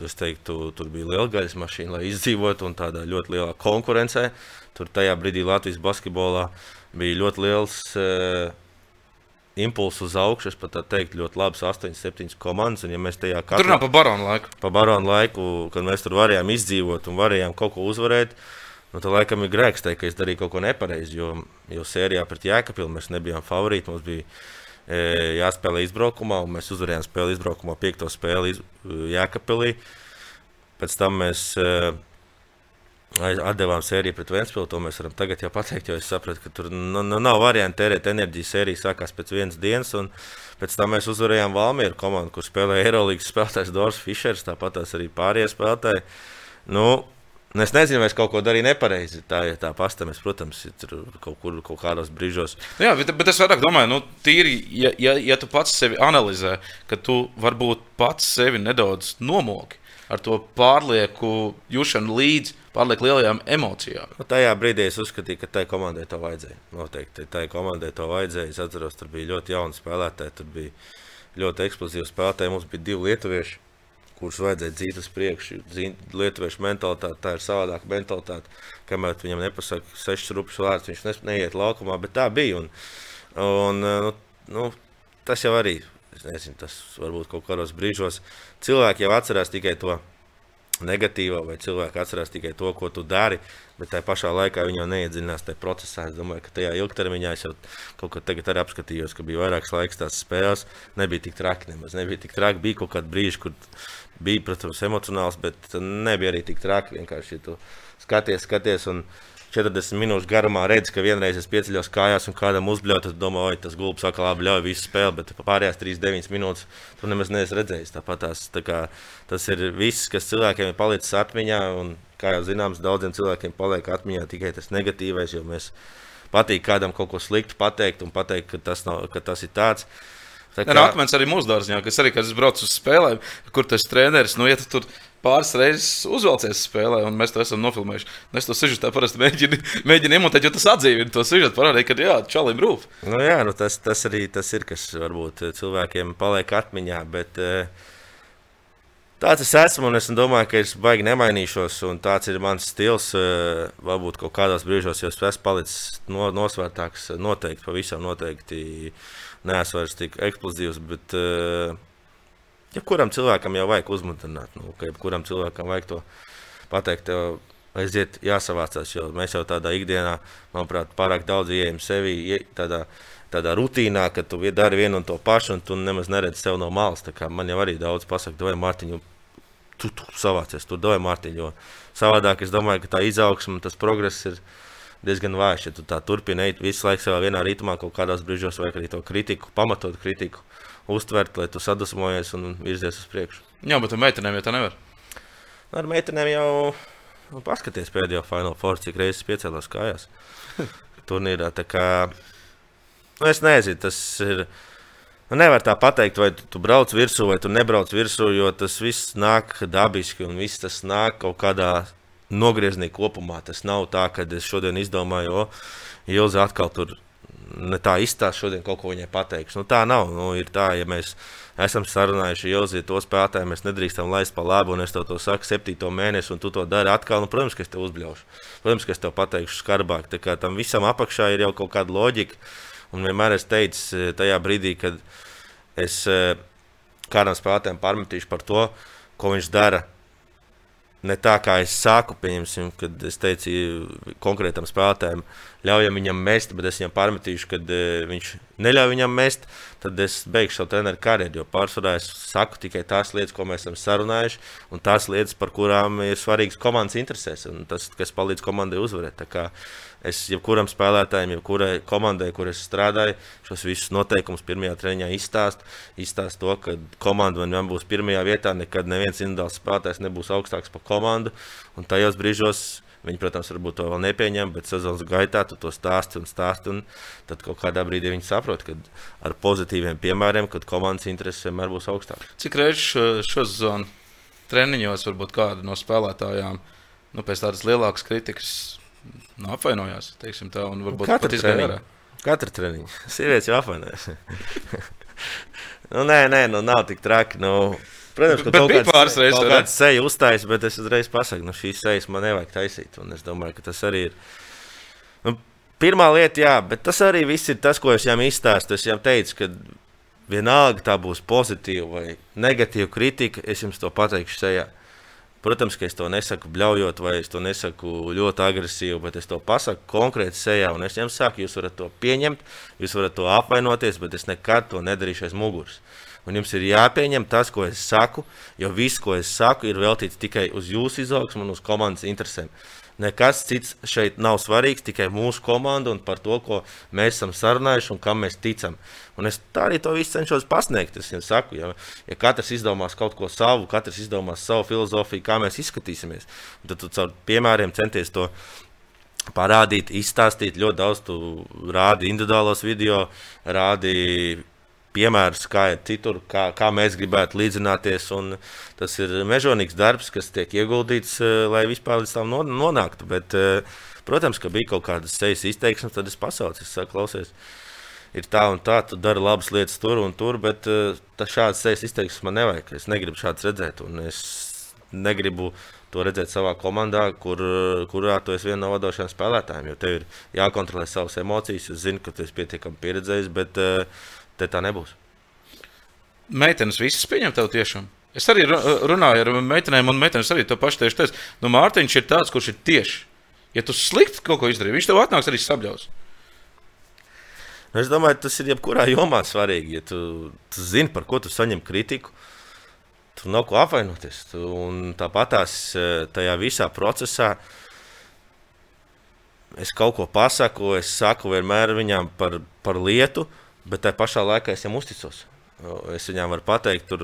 Es teiktu, tur bija liela gaļas mašīna, lai izdzīvotu, un tādā ļoti lielā konkurencē. Tur tajā brīdī Latvijas basketbolā bija ļoti liels uh, impulss uz augšu. Es pat teiktu, ļoti labs 8, 7 komandas. Un, ja mēs tajā katrā... Tur nav pa baronu laiku. Pa baronu laiku, kad mēs tur varējām izdzīvot un varējām kaut ko uzvarēt. Nu, tad laikam ir grēks teikt, ka es darīju kaut ko nepareizi. Jo, jo sērijā pret Jēkabili mēs nebijām favorīti. Mums bija e, jāspēlē izbraukumā, un mēs uzvarējām spēli izbraukumā, piekto spēli iz, Jēkabili. Pēc tam mēs e, atdevām sēriju pret Vēnspilsnu. To mēs varam tagad jau pateikt, jo es sapratu, ka tur nu, nu, nav variantu tērēt enerģiju. Sērija sākās pēc vienas dienas. Pēc tam mēs uzvarējām Valmieru komandu, kur spēlēja Eirolandes spēlētājs Dārzs Fišers, tāpat arī pārējie spēlētāji. Nu, Un es nezinu, vai es kaut ko darīju nepareizi. Tā ir tā pastamies, protams, ir kaut kur kaut kādos brīžos. Nu jā, bet, bet es vairāk domāju, nu, tīri, ja, ja, ja tu pats sevi analizē, ka tu varbūt pats sevi nedaudz nomoki ar to pārlieku jūšanu līdzi pārlieku lielajām emocijām. Nu, tajā brīdī es uzskatīju, ka tai komandai to vajadzēja. Noteikti tai komandai to vajadzēja. Es atceros, tur bija ļoti jauni spēlētāji, tur bija ļoti eksplozīvi spēlētāji. Mums bija divi lietuvieši kurus vajadzēja dzīt uz priekšu. Lietuviešu mentalitāte, tā ir savādāka mentalitāte. Kamēr viņam nepasaka sešas rupas vārds, viņš neiet laukumā, bet tā bija. Un, un, nu, nu, tas jau arī, nezinu, tas varbūt kaut kādos brīžos cilvēki jau atcerās tikai to negatīvo, vai cilvēki atcerās tikai to, ko tu dari. Bet tajā pašā laikā viņi jau neiedziļinās tajā procesā. Es domāju, ka tajā ilgtermiņā es jau kaut ko tagad arī apskatījos, ka bija vairākas laiks tās spēles. Nebija tik traki, nemaz nebija tik traki. Bija kaut kādi brīži, kur bija, protams, emocionāls, bet nebija arī tik traki. Vienkārši tu skaties, skaties. Un, 40 minūšu garumā redz, ka vienreiz es pieceļos kājās un kādam uzbļauju, tad domāju, oi, tas gulbs atkal labi ļauj visu spēli, bet pārējās 3-9 minūtes tu nemaz neesi redzējis. Tāpat tās, tā kā, tas ir viss, kas cilvēkiem ir palicis atmiņā, un, kā jau zināms, daudziem cilvēkiem paliek atmiņā tikai tas negatīvais, jo mēs patīk kādam kaut ko sliktu pateikt un pateikt, ka tas, nav, ka tas ir tāds. Tā kā... Akmens arī mūsu dārzā, kas arī, kad es braucu uz spēlēm, kur tas treneris, nu, ja tu tur pāris reizes uzvelcies spēlē, un mēs to esam nofilmējuši. Nu, es to sižetu parasti mēģinu, [laughs] mēģinu iemotēt, jo tas atdzīvina to sižetu, parādīja, ka jā, čalim rūp. Nu, jā, nu, tas, tas arī tas ir, kas varbūt cilvēkiem paliek atmiņā. Bet, uh, Tāds es esmu, un es domāju, ka es baigi nemainīšos. Tāds ir mans stils. Eh, varbūt kaut kādos brīžos, ja es palicis no, nosvērtāks, noteikti, pavisam noteikti neesmu vairs tik eksplozīvs. Bet, uh, ja kuram cilvēkam jau vajag uzmundrināt, nu, ka kuram cilvēkam vajag to pateikt, tev aiziet jāsavācās, jo mēs jau tādā ikdienā, manuprāt, pārāk daudz ieejam sevi tādā, tādā rutīnā, ka tu dari vienu un to pašu, un tu nemaz neredzi sev no malas. Man jau arī daudz pasaka, vai Mārtiņu, tu, tu savācies, tur dod Mārtiņu, jo savādāk es domāju, ka tā izaugsme, tas progress ir diezgan vājš. Ja tu tā turpini visu laiku savā vienā ritmā, kaut kādos brīžos vajag arī to kritiku, pamatot kritiku uztvert, lai tu sadusmojies un virzies uz priekšu. Jā, bet ar meitenēm jau tā nevar. Ar meitenēm jau nu, paskaties pēdējo Final Four, cik reizes piecēlās kājās [laughs] turnīrā. Kā, nu, es nezinu, tas ir. Nu, nevar tā pateikt, vai tu, tu brauc virsū, vai tu nebrauc virsū, jo tas viss nāk dabiski un viss tas nāk kaut kādā nogriezienī kopumā. Tas nav tā, ka es šodien izdomāju, o, Ilza atkal tur ne tā izstāsta šodien kaut ko viņai pateiks. Nu, tā nav. Nu, ir tā, ja mēs esam sarunājuši Ilzi, to spēlētāju mēs nedrīkstam laist pa labu, un es tev to saku septīto mēnesi, un tu to dari atkal. Nu, protams, ka es tev uzbļaušu. Protams, ka es tev pateikšu skarbāk. Tā kā tam visam apakšā ir jau kaut kāda loģika. Un vienmēr es teicu eh, tajā brīdī, kad es eh, kādam spēlētājam pārmetīšu par to, ko viņš dara ne tā, kā es sāku, pieņemsim, kad es teicu konkrētam spēlētājam, ļaujam viņam mest, bet es viņam pārmetīšu, ka uh, e, viņš neļauj viņam mest, tad es beigšu savu treneru karjeru. Jo pārsvarā es saku tikai tās lietas, ko mēs esam sarunājuši, un tās lietas, par kurām ir svarīgas komandas interesēs, un tas, kas palīdz komandai uzvarēt es jebkuram spēlētājam, jebkurai komandai, kur es strādāju, šos visus noteikumus pirmajā treniņā izstāstu. Izstāstu to, ka komanda man būs pirmajā vietā, nekad neviens individuāls spēlētājs nebūs augstāks par komandu. Un tajos brīžos Viņi, protams, varbūt to vēl nepieņem, bet sezonas gaitā tu to stāsti un stāsti. Un tad kaut kādā brīdī viņi saprot, ka ar pozitīviem piemēriem, kad komandas intereses vienmēr būs augstākas. Cik reizes šo sezonu treniņos varbūt kāda no spēlētājām nu, pēc tādas lielākas kritikas nu, apvainojās. Teiksim, tā, un varbūt Katra pat ārā. Katra treniņa. [laughs] Sievietes jau apvainojas. [laughs] nu, nē, nē, nu, nav tik traki. Nu, protams, ka kaut bija pāris reizes, ne? kāds seja uzstājas, bet es uzreiz pasaku, nu, šīs sejas man nevajag taisīt. Un es domāju, ka tas arī ir. Nu, pirmā lieta, jā, bet tas arī viss ir tas, ko es jau izstāstīju. Es jau teicu, ka vienalga tā būs pozitīva vai negatīva kritika, es jums to pateikšu sejā. Protams, ka es to nesaku bļaujot, vai es to nesaku ļoti agresīvi, bet es to pasaku konkrēti sejā. Un es jums saku, jūs varat to pieņemt, jūs varat to apvainoties, bet es nekad to nedarīšu aiz muguras. Un jums ir jāpieņem tas, ko es saku, jo viss, ko es saku, ir veltīts tikai uz jūsu izaugsmu un uz komandas interesēm. Nekas cits šeit nav svarīgs, tikai mūsu komanda un par to, ko mēs esam sarunājuši un kam mēs ticam. Un es tā arī to visu cenšos pasniegt. Es jums saku, ja, ja katrs izdomās kaut ko savu, katrs izdomās savu filozofiju, kā mēs izskatīsimies, tad tu caur piemēriem centies to parādīt, izstāstīt. Ļoti daudz tu rādi individuālos video, rādi piemērus, kā ir citur, kā, kā mēs gribētu līdzināties. Tas ir mežonīgs darbs, kas tiek ieguldīts, eh, lai vispār līdz tam no- nonāktu. Bet, eh, protams, ka bija kaut kādas sejas izteiksmes, tad es pasaucu, es saku, klausies. Ir tā un tā, tu dari labas lietas tur un tur, bet uh, šādas sejas izteiksmes man nevajag. Es negribu šādas redzēt, un es negribu to redzēt savā komandā, kur, kurā tu esi viena no vadošajiem spēlētājiem. Jo tev ir jākontrolē savas emocijas. Es zinu, ka tu esi pietiekami pieredzējis, bet uh, te tā nebūs. Meitenes visas pieņem tev tiešām. Es arī ru- runāju ar meitenēm, un meitenes arī to pašu tieši teica. Nu, Mārtiņš ir tāds, kurš ir tieši. Ja tu slikti kaut ko izdarīji, viņš tev atnāks arī sabļaus. Nu, es domāju, tas ir jebkurā jomā svarīgi. Ja tu, tu zini, par ko tu saņem kritiku, tur nav ko apvainoties. Tāpat eh, tajā visā procesā es kaut ko pasaku, es saku vienmēr viņām par, par lietu, bet tajā pašā laikā es viņam uzticos. Es viņām varu pateikt, tur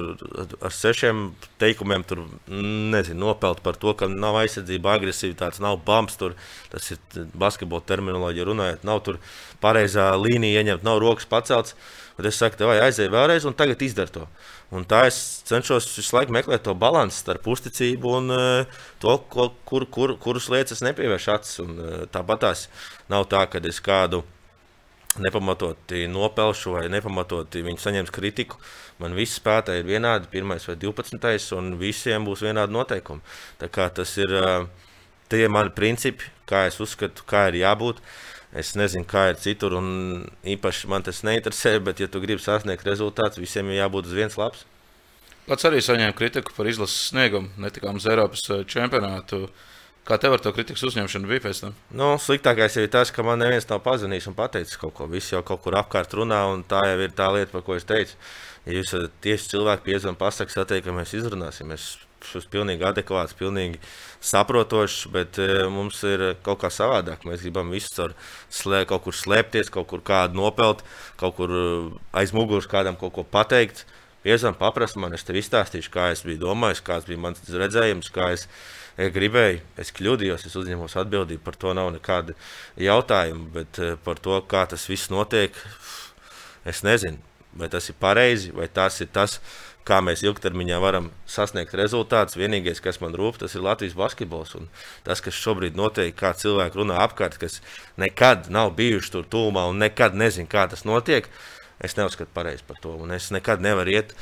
ar sešiem teikumiem, tur nezinu, nopelt par to, ka nav aizsardzība, agresivitātes, nav bumps. Tur, tas ir basketbola terminoloģija, runājot, nav tur pareizā līnija ieņemt, nav rokas pacelts. Bet es saku, tev aizej vēlreiz, un tagad izdara to. Un tā es cenšos visu laiku meklēt to līdzsvaru starp uzticību un uh, to, ko, kur, kur, kuras lietas es nepievēršu acis. Uh, tāpat tās nav tā, ka es kādu nepamatoti nopelšu vai nepamatoti viņi saņems kritiku. Man visi spēlētāji ir vienādi, pirmais vai divpadsmitais, un visiem būs vienādi noteikumi. Tā kā tas ir uh, tie mani principi, kā es uzskatu, kā ir jābūt. Es nezinu, kā ir citur, un īpaši man tas neinteresē, bet, ja tu gribi sasniegt rezultātus, visiem ir jābūt uz viens labs. Pats arī saņēma kritiku par izlases sniegumu, netikām uz Eiropas čempionātu. Kā tev ar to kritikas uzņemšanu bija pēc tam? Nu, sliktākais ir tas, ka man neviens nav pazvanījis un pateicis kaut ko. Visi jau kaut kur apkārt runā, un tā jau ir tā lieta, par ko es teicu. Ja jūs esat tieši cilvēki piezvanīt, pasakāt, sateikt, ka mēs izrunāsim. Es esmu pilnīgi adekvāts, pilnīgi saprotošs, bet e, mums ir kaut kā savādāk. Mēs gribam visus ar slē, kaut kur slēpties, kaut kur kādu nopelt, kaut kur e, aiz muguras kādam kaut ko pateikt. Piezvanīt, paprast man, es tev izstāstīšu, kā es biju domājis, kāds bija mans redzējums, kā es es gribēju, es kļūdījos, es uzņemos atbildību. Par to nav nekāda jautājuma, bet eh, par to, kā tas viss notiek, es nezinu. Vai tas ir pareizi, vai tas ir tas, kā mēs ilgtermiņā varam sasniegt rezultātus. Vienīgais, kas man rūp, tas ir Latvijas basketbols. Un tas, kas šobrīd notiek, kā cilvēki runā apkārt, kas nekad nav bijuši tur tūmā un nekad nezina, kā tas notiek, es neuzskatu pareizi par to. Un es nekad nevaru iet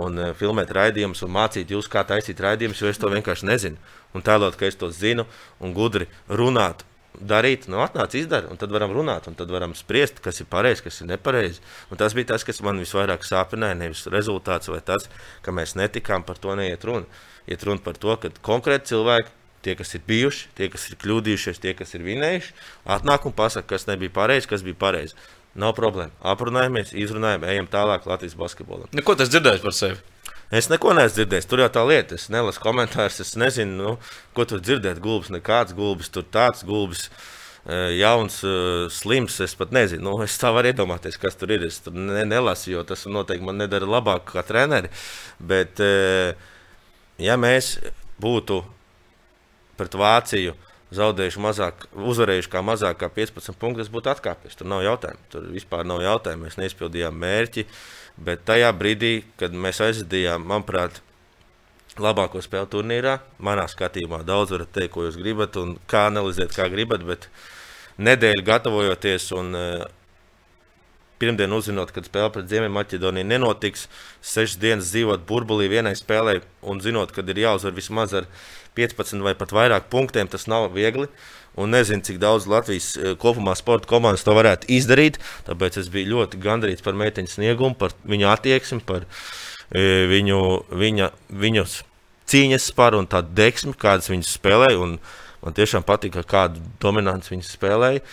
un uh, filmēt raidījumus un mācīt jūs, kā taisīt raidījumus, jo es to vienkārši nezinu. Un tēlot, ka es to zinu un gudri runāt, darīt, nu, atnāc, izdara, un tad varam runāt, un tad varam spriest, kas ir pareizi, kas ir nepareizi. Un tas bija tas, kas man visvairāk sāpināja, nevis rezultāts vai tas, ka mēs netikām par to neiet runa. Iet runa par to, ka konkrēti cilvēki. Tie, kas ir bijuši, tie, kas ir kļūdījušies, tie, kas ir vinējuši, atnāk un pasakā, kas nebija pareizi, kas bija pareizi. Nav problēma. Aprunājamies, izrunājam, ejam tālāk Latvijas basketbolam. Neko tas dzirdējis par sevi. Es neko neesmu dzirdējis. Tur jau tā lieta, es nelasu komentārus. Es nezinu, nu, ko tur dzirdēt. Gulbis, nekāds gulbis, tur tāds gulbis. eh, Jauns, eh, slims. Es pat nezinu, nu, es tā varu iedomāties, kas tur ir. Es tur ne, nelasu, jo tas noteikti man nedara labāk kā treneri. Bet, eh, ja mēs būtu pret Vāciju zaudējuši mazāk, uzvarējuši kā mazāk kā 15 punktus, būtu atkāpies. Tur nav jautājumu. Tur vispār nav jautājumu. Mēs neizpildījām mērķi. Bet tajā brīdī, kad mēs aizvadījām, manuprāt, labāko spēli turnīrā. Manā skatījumā daudz varat teikt, ko jūs gribat un kā analizēt, kā gribat. Bet nedēļu gatavojoties un uh, pirmdien uzzinot, kad spēle pret Ziemeļmaķedoniju nenotiks, sešas dienas dzīvot burbulī vienai spēlē un zinot, ka ir jāuzvar vismaz ar 15 vai pat vairāk punktiem, tas nav viegli. Un nezinu, cik daudz Latvijas eh, kopumā sporta komandas to varētu izdarīt. Tāpēc es biju ļoti gandrīz par meiteņu sniegumu, par viņu attieksmi, par e, viņu, viņa, viņus cīņas spāru un tādu deksmi, kādas viņas spēlēja. Man tiešām patika, kādu dominanci viņas spēlēja.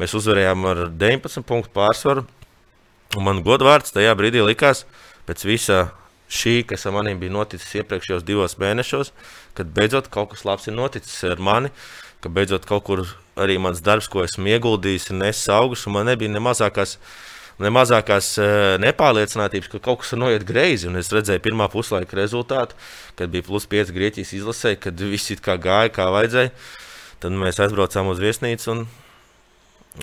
Mēs uzvarējām ar 19 punktu pārsvaru. Un man godvārds tajā brīdī likās, pēc visa šī, kas ar maniem bija noticis iepriekšējos divos mēnešos, kad beidzot kaut kas labs ir noticis ar mani, ka beidzot kaut kur arī mans darbs, ko esmu ieguldījis, ir nesis augus, un man nebija ne mazākās, ne mazākās uh, nepārliecinātības, ka kaut kas noiet greizi. Un es redzēju pirmā puslaika rezultātu, kad bija plus 5 Grieķijas izlasē, kad viss kā gāja, kā vajadzēja. Tad mēs aizbraucām uz viesnīcu un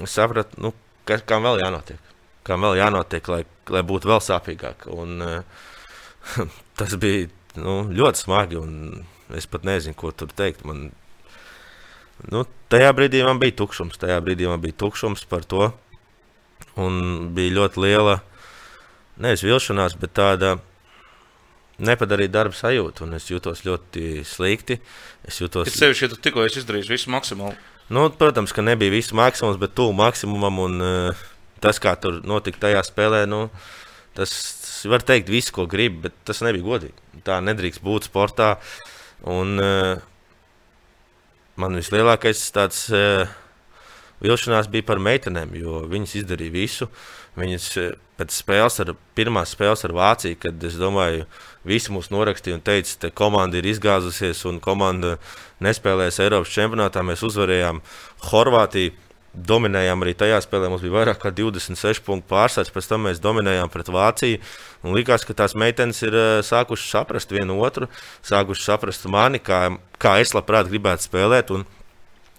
sapratu, nu, ka, kam vēl jānotiek kam vēl jānotiek, lai, lai būtu vēl sāpīgāk. Un, uh, [laughs] tas bija nu, ļoti smagi, un es pat nezinu, ko tur teikt. Man, nu, tajā brīdī man bija tukšums, tajā brīdī man bija tukšums par to. Un bija ļoti liela, nevis vilšanās, bet tāda nepadarīja darbu sajūtu, un es jutos ļoti slikti. Es jutos. Es sevišķi, ja tu tikko esi izdarījis visu maksimumu. Nu, protams, ka nebija viss maksimums, bet tuvu maksimumam. Un, uh, tas, kā tur notika tajā spēlē, nu, tas var teikt visu, ko grib, bet tas nebija godīgi. Tā nedrīkst būt sportā. Un, uh, man vislielākais tāds uh, vilšanās bija par meitenēm, jo viņas izdarīja visu. Viņas uh, pēc spēles, ar, pirmās spēles ar Vāciju, kad es domāju, visi mūs norakstīja un teica, ka komanda ir izgāzusies un komanda nespēlēs Eiropas čempionātā. Mēs uzvarējām Horvātiju dominējām arī tajā spēlē. Mums bija vairāk kā 26 punktu pārsvars, pēc tam mēs dominējām pret Vāciju. Un likās, ka tās meitenes ir uh, sākušas saprast vienu otru, sākušas saprast mani, kā, kā es labprāt gribētu spēlēt. Un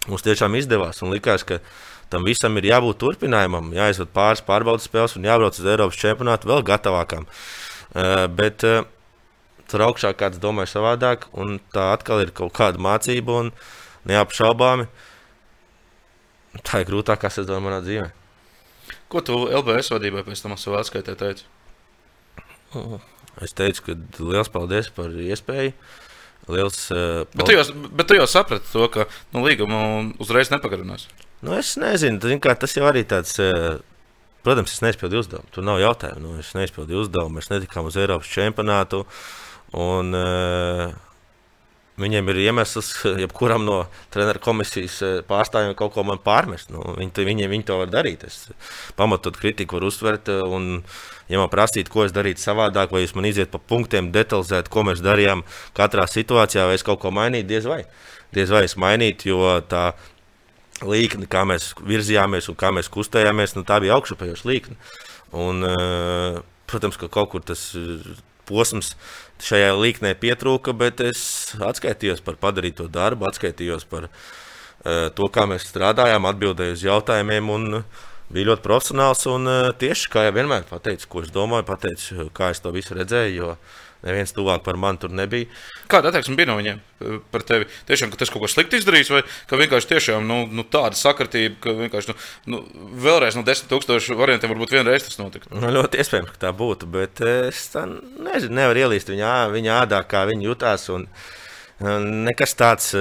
mums tiešām izdevās. Un likās, ka tam visam ir jābūt turpinājumam, jāizved pāris pārbaudas spēles un jābrauc uz Eiropas čempionātu vēl gatavākam. Uh, bet uh, tur augšā kāds domāja savādāk, un tā atkal ir kaut kāda mācība neapšaubāmi. Uh, tā ir grūtākā sezona manā dzīvē. Ko tu LBS vadībai pēc tam savā atskaitē teici? Es teicu, ka liels paldies par iespēju. Liels, uh, bet, tu jau, bet tu jau saprati to, ka nu, līgumu uzreiz nepagarinās. Nu, es nezinu, tas jau arī tāds. Uh, protams, es neizpildīju uzdevumu. Tur nav jautājumu. Nu, es neizpildīju uzdevumu. Mēs netikām uz Eiropas čempionātu. Un, uh, Viņiem ir iemesls, [laughs] jebkuram no treneru komisijas eh, pārstāvjiem kaut ko man pārmest. Nu, viņi, viņi, viņi to var darīt. Es pamatot kritiku var uztvert. Eh, un, ja man prasītu, ko es darītu savādāk, vai jūs man iziet pa punktiem, detalizēt, ko mēs darījām katrā situācijā, vai es kaut ko mainītu, diez vai. Diez vai es mainītu, jo tā līkne, kā mēs virzījāmies un kā mēs kustējāmies, nu, tā bija augšupējoša līkne. Un, uh, protams, ka kaut kur tas posms šajā līknē pietrūka, bet es atskaitījos par padarīto darbu, atskaitījos par uh, to, kā mēs strādājām, atbildēju uz jautājumiem. Un, Bija ļoti profesionāls un uh, tieši kā jau vienmēr pateicu, ko es domāju, pateicu, kā es to visu redzēju. Jo neviens tuvāk par mani tur nebija. Kāda attieksme bija no viņiem par tevi? Tiešām, ka tas kaut ko slikti izdarījis, vai ka vienkārši tiešām, nu, nu, tāda sakritība, ka vienkārši nu, nu, vēlreiz no desmit tūkstošu variantiem varbūt vienreiz tas notika. Nu, ļoti iespējams, ka tā būtu, bet es nezinu, nevaru ielīst viņa, viņa ādā, kā viņa jutās. Un, nekas tāds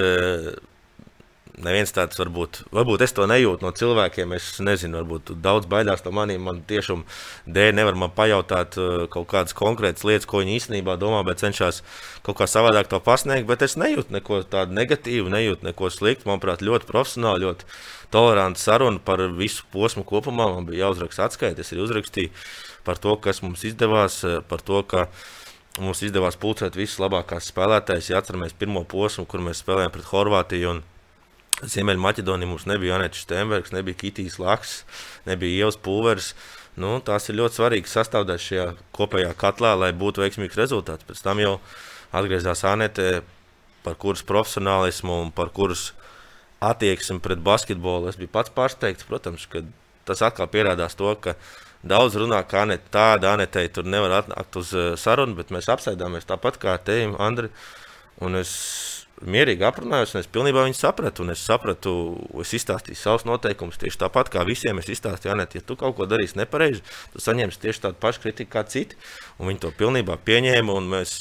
neviens tāds varbūt, varbūt es to nejūtu no cilvēkiem. Es nezinu, varbūt daudz baidās no maniem. Man tiešām dēļ nevar man pajautāt uh, kaut kādas konkrētas lietas, ko viņi īstenībā domā, bet cenšas kaut kā savādāk to pasniegt. Bet es nejūtu neko tādu negatīvu, nejūtu neko sliktu. Manuprāt, ļoti profesionāli, ļoti toleranti saruna par visu posmu kopumā. Man bija jāuzraksta atskaita, es uzrakstīju par to, kas mums izdevās, uh, par to, ka mums izdevās pulcēt visus labākās spēlētājus. Ja atceramies pirmo posmu, kur mēs spēlējām pret Horvātiju. Un, Ziemeļmaķedonija mums nebija Anēta Steinbergs, nebija Kitijs Laks, nebija Ievas Pulvers. Nu, tās ir ļoti svarīgas sastāvdaļas šajā kopējā katlā, lai būtu veiksmīgs rezultāts. Pēc tam jau atgriezās Anēta, par kuras profesionālismu un par kuras attieksmi pret basketbolu. Es biju pats pārsteigts, protams, ka tas atkal pierādās to, ka daudz runā, ka Anēta tāda, Anētai tur nevar atnākt uz eh, sarunu, bet mēs apsēdāmies tāpat kā te, Andri. Un es mierīgi aprunājos, un es pilnībā viņu sapratu. Es sapratu, es izstāstīju savus noteikumus tieši tāpat kā visiem. Es izstāstīju, Anet, ja tu kaut ko darīsi nepareizi, tu saņemsi tieši tādu pašu kritiku kā citi. Un viņi to pilnībā pieņēma. Mēs,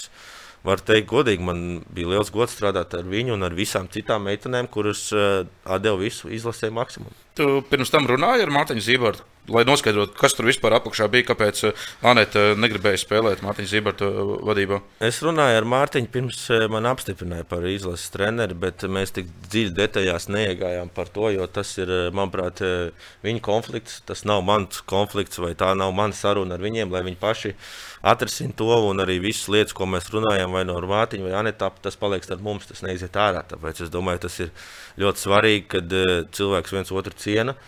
var teikt, godīgi, man bija liels gods strādāt ar viņu un ar visām citām meitenēm, kuras uh, atdeva visu izlasē maksimumu. Tu pirms tam runāji ar Mārtiņu Zībertu lai noskaidrotu, kas tur vispār apakšā bija, kāpēc eh, Anēta eh, negribēja spēlēt Mārtiņa Zīberta eh, vadībā. Es runāju ar Mārtiņu pirms man apstiprināja par izlases treneri, bet mēs tik dziļi detaļās neiegājām par to, jo tas ir, manuprāt, viņa konflikts. Tas nav mans konflikts vai tā nav mana saruna ar viņiem, lai viņi paši atrisināt to un arī visas lietas, ko mēs runājam, vai no Mārtiņa vai Anēta, tas paliek starp mums, tas neiziet ārā. Tāpēc es domāju, tas ir ļoti svarīgi, kad cilvēks viens otru ciena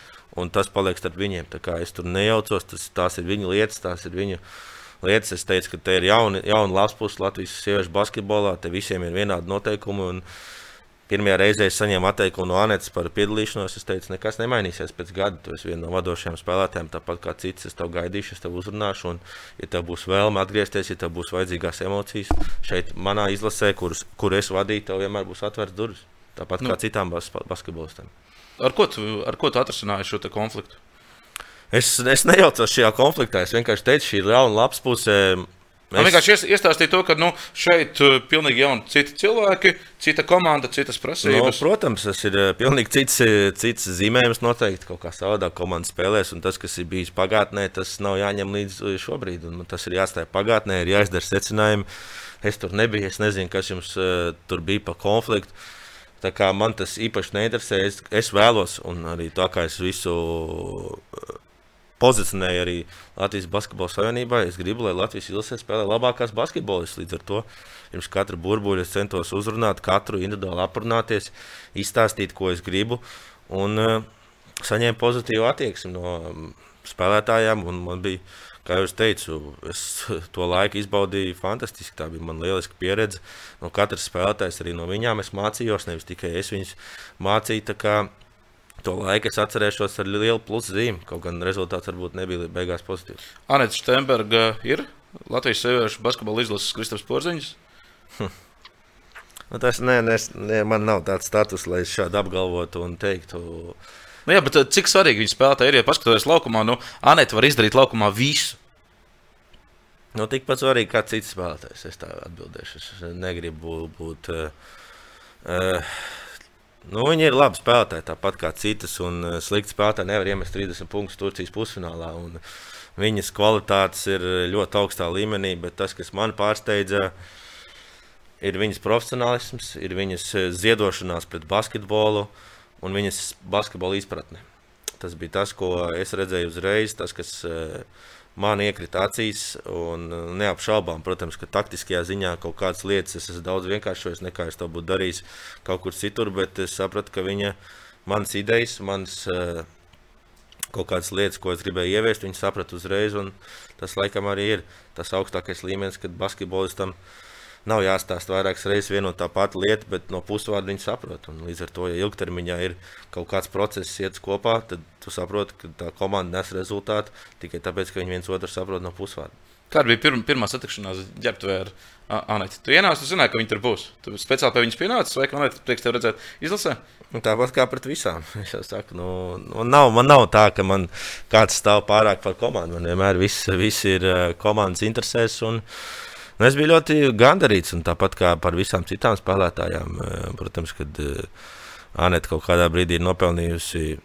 un tas paliek starp viņiem. Es tur nejaucos, tas, tās ir viņu lietas, tās ir viņu lietas. Es teicu, ka te ir jauna, jauna labs puses Latvijas sieviešu basketbolā, te visiem ir vienādi noteikumi. Pirmajā reizē es saņēmu atteikumu no Anētas par piedalīšanos. Es teicu, nekas nemainīsies pēc gada. Tu esi viena no vadošajām spēlētājām, tāpat kā cits. Es tev gaidīšu, es tev uzrunāšu. Un, ja tev būs vēlme atgriezties, ja tev būs vajadzīgās emocijas, šeit manā izlasē, kur, kur es vadīju, tev vienmēr būs atvērts durvis. Tāpat nu. kā citām bas basketbolistiem. Ar ko tu, ar ko tu atrisināji šo konfliktu? Es, es nejaucos šajā konfliktā. Es vienkārši teicu, šī ir jauna labs puse. Es vienkārši iestāstīju to, ka nu, šeit ir uh, pilnīgi jauni citi cilvēki, cita komanda, citas prasības. No, protams, tas ir uh, pilnīgi cits, uh, cits zīmējums. Noteikti kaut kā savādāk komanda spēlēs, un tas, kas ir bijis pagātnē, tas nav jāņem līdz šobrīd. Un tas ir jāstāj pagātnē, ir jāizdara secinājumi. Es tur nebiju, es nezinu, kas jums tur bija pa konfliktu. Tā kā man tas īpaši neinteresē, es, es vēlos, un arī tā kā es visu uh, pozicionēju arī Latvijas Basketbola Savienībā, es gribu, lai Latvijas izlasē spēlē labākās basketbolistas. Līdz ar to pirms katra burbuļa es centos uzrunāt, katru individuāli aprunāties, izstāstīt, ko es gribu, un uh, saņēmu pozitīvu attieksmi no um, spēlētājiem. Man bija kā jau teicu, es [laughs] to laiku izbaudīju fantastiski. Tā bija man lieliska pieredze. No katras spēlētājas arī no viņām es mācījos, nevis tikai es viņus mācīju. To laiku es atcerēšos ar lielu plusu zīmi, kaut gan rezultāts varbūt nebija beigās pozitīvs. Anita Steinberga ir Latvijas sieviešu basketbola izlases Kristaps Porziņš. Hm. Nu, tas ne, ne, ne, man nav tāds status, lai es šādu apgalvotu un teiktu. Nu, jā, bet cik svarīgi viņa spēlētāji ir? Ja paskatoties laukumā, nu, Anita var izdarīt laukumā visu. Nu, tikpat svarīgi kā cits spēlētājs. Es tā atbildēšu. Es negribu būt. Uh, uh, nu, viņi ir labi spēlētāji, tāpat kā citas. Un uh, slikti spēlētāji nevar iemest 30 punktus Turcijas pusfinālā. Un viņas kvalitātes ir ļoti augstā līmenī, bet tas, kas man pārsteidza, ir viņas profesionālisms, ir viņas ziedošanās pret basketbolu un viņas basketbola izpratne. Tas bija tas, ko es redzēju uzreiz. Tas, kas, uh, man iekrita acīs. Uh, neapšaubām, protams, ka taktiskajā ziņā kaut kādas lietas es esmu daudz vienkāršojis nekā es to būtu darījis kaut kur citur. Bet es sapratu, ka viņa manas idejas, manas uh, kaut kādas lietas, ko es gribēju ieviest, viņa saprata uzreiz. Tas laikam arī ir tas augstākais līmenis, kad basketbolistam ir nav jāstāsta vairākas reizes viena un tā pati lieta, bet no pusvārda viņi saprot. Un līdz ar to, ja ilgtermiņā ir kaut kāds process iet kopā, tad tu saproti, ka tā komanda nes rezultātu tikai tāpēc, ka viņi viens otru saprot no pusvārda. Kāda bija pirma, pirmā satikšanās ģērbtuvē ar Anētu? Tu ienāci, tu zināji, ka viņi tur būs. Tu speciāli pie viņas pienācis, vai Anētu prieks tev redzēt izlasē? Nu, tāpat kā pret visām. [laughs] Es jau saku, nu, nu, nav, man nav tā, ka man kāds stāv pārāk par komandu. Man vienmēr viss, viss ir komandas interesēs. Un, uh, Nu, es biju ļoti gandarīts, un tāpat kā par visām citām spēlētājām, eh, protams, kad eh, Anita kaut kādā brīdī ir nopelnījusi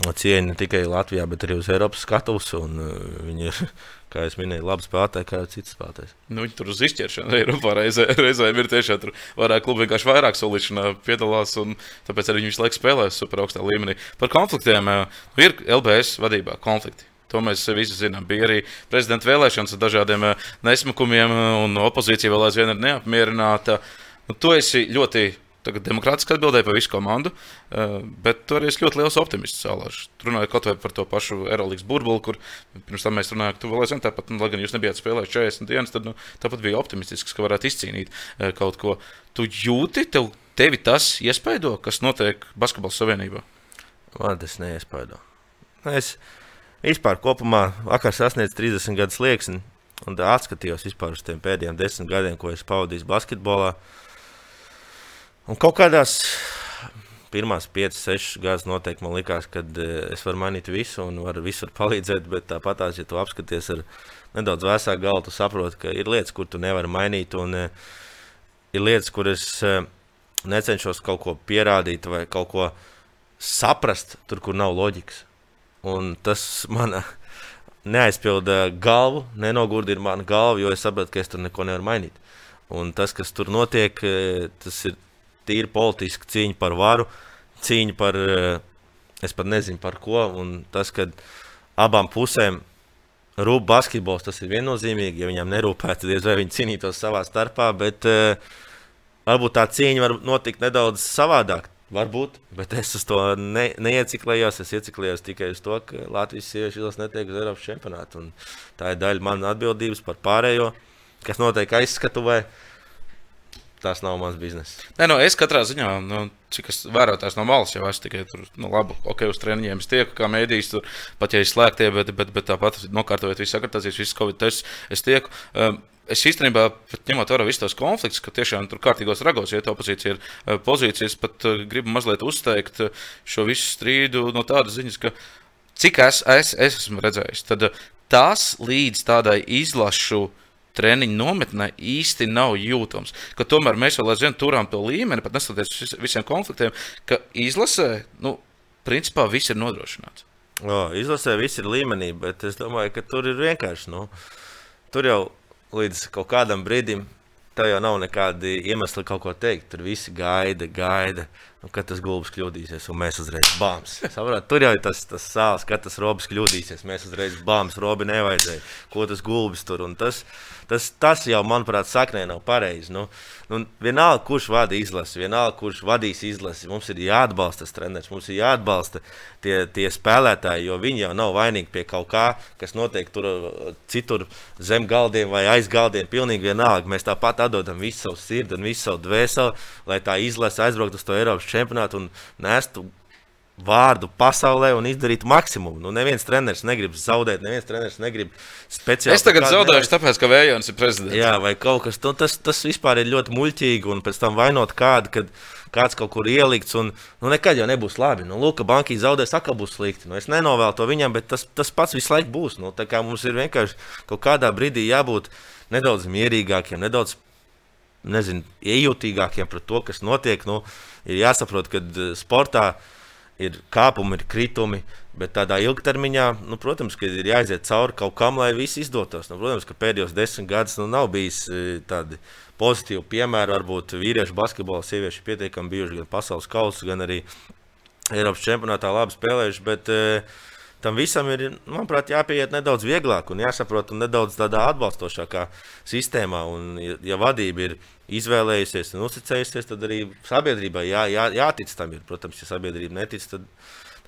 cieņu ne tikai Latvijā, bet arī uz Eiropas skatuves. Eh, viņa ir, [laughs] kā jau minēju, labi spēlētāji, kā jau citas spēlētājas. Nu, viņi tur uz izķeršanu Eiropā reizē, [laughs] reizēm ir tiešām tur vairāk klubi vienkārši vairāk solīšanā piedalās, un tāpēc arī visu laiku spēlē super augstā līmenī. Par konfliktiem nu, ir LBS vadībā konflikti. To mēs visi zinām. Bija arī prezidenta vēlēšanas ar dažādiem eh, nesmukumiem, eh, un opozīcija vēl aizvien ir neapmierināta. Nu, tu esi ļoti demokrātiski atbildēji par visu komandu, eh, bet tu arī esi ļoti liels optimists. Salāž. Runājot kaut vai par to pašu Eirolandes burbuli, kur pirms tam mēs runājām, ka tu vēl aizvien tāpat, nu, lai gan jūs nebijāt spēlējuši 40 dienas, tad nu, tāpat bija optimistisks, ka varētu izcīnīt kaut ko. Tu jūti, tev, tevi tas iespaido, kas notiek Basketbalu savienībā? Man tas neiespaido. Es, vispār kopumā vakar sasniedz 30 gadu slieksni. Un atskatījos vispār uz tiem pēdējiem desmit gadiem, ko es pavadīju basketbolā. Un kaut kādās pirmās 5, 6 gadus noteikti man likās, ka uh, es varu mainīt visu un varu visur [laughs] palīdzēt, bet tāpat, ja tu apskaties ar nedaudz vēsāku galvu, tu saproti, ka ir lietas, kur tu nevari mainīt, un uh, ir lietas, kur es uh, necenšos kaut ko pierādīt vai kaut ko saprast, tur, kur nav loģikas. Un tas man neaizpilda galvu, nenogurdina mana galva, jo es saprotu, ka es tur neko nevaru mainīt. Un tas, kas tur notiek, tas ir tīri politiska cīņa par varu, cīņa par, eh, es pat nezinu par ko. Un tas, ka abām pusēm rūp basketbols, tas ir viennozīmīgi. Ja viņam nerūpētu, diez vai viņi cīnītos savā starpā, bet uh, varbūt tā cīņa var notikt nedaudz savādāk. Varbūt, bet es uz to ne, neieciklējos. Es ieciklējos tikai uz to, ka Latvijas sieviešu izlase netiek uz Eiropas čempionātu. Tā ir daļa manas atbildības par pārējo, kas notiek aizskatuvē. Tas nav mans bizness. Nē, no, es katrā ziņā, nu, cik es vērotājs no malas, jau esmu tikai tur, nu, labi, ok, uz treniņiem es tieku, kā mēdījis, tur pat ja ir slēgtie, bet, bet, bet tāpat nokārtojot visu akreditācijas, visu covid tests, es tieku. Um, Es īstenībā, ņemot vērā visus tos konfliktus, ka tiešām tur kārtīgos ragos iet opozīcija ir uh, pozīcijas, pat uh, gribu mazliet uzteikt uh, šo visu strīdu no tādas ziņas, ka cik es, es, es esmu redzējis, tad tas līdz tādai izlašu treniņu nometnē īsti nav jūtams. Ka tomēr mēs vēl aizvien turām to līmeni, pat neskatoties uz visiem konfliktiem, ka izlasē, nu, principā viss ir nodrošināts. O, izlasē viss ir līmenī, bet es domāju, ka tur ir vienkārši. Nu, tur jau līdz kaut kādam brīdim tev jau nav nekādi iemesli kaut ko teikt. Tur viss gaida, gaida. Nu, kad tas gulbis kļūdīsies, un mēs uzreiz bāmas. Saprāt, tur jau ir tas, tas sāls, kad tas robis kļūdīsies. Mēs uzreiz bāmas, robi nevajadzēja. Ko tas gulbis tur? Un tas, tas, tas jau, manuprāt, saknē nav pareizi. Nu, nu, vienalga, kurš vada izlasi, vienalga, kurš vadīs izlasi, mums ir jāatbalsta tas treneris, mums ir jāatbalsta tie, tie spēlētāji, jo viņi jau nav vainīgi pie kaut kā, kas notiek tur citur zem galdiem vai aiz galdiem. Pilnīgi vienalga. Mēs tāpat atdodam visu savu sirdi un visu savu dvēseli, lai tā izlase aizbrauktu uz to Eiropas čempionātu un nestu vārdu pasaulē un izdarītu maksimumu. Nu, neviens treneris negrib zaudēt, neviens treneris negrib speciāli. Es tagad zaudēju, nevar... tāpēc, ka Vējons ir prezidents. Jā, vai kaut kas tāds, nu, tas, tas vispār ir ļoti muļķīgi, un pēc tam vainot kādu, kad kāds kaut kur ielikts, un nu, nekad jau nebūs labi. Nu, Lūk, banka zaudēs, atkal būs slikti. Nu, es nenovēlu to viņam, bet tas, tas pats visu laiku būs. Nu, mums ir vienkārši kaut kādā brīdī jābūt nedaudz mierīgākiem, nedaudz nezinu, iejutīgākiem par to, kas notiek. Nu, ir jāsaprot, ka eh, sportā ir kāpumi, ir kritumi, bet tādā ilgtermiņā, nu, protams, ir jāiziet cauri kaut kam, lai viss izdotos. Nu, protams, ka pēdējos desmit gadus nu, nav bijis eh, tādi pozitīvi piemēri. Varbūt vīriešu basketbolā sieviešu pietiekami bijuši gan pasaules kausa, gan arī Eiropas čempionātā labi spēlējuši. Bet, uh, tam visam ir, manuprāt, jāpieiet nedaudz vieglāk un jāsaprot un nedaudz tādā atbalstošākā sistēmā. Un, ja, ja vadība ir izvēlējusies un uzticējusies, tad arī sabiedrībai jā, jā, jātic tam. Ir. Protams, ja sabiedrība netic, tad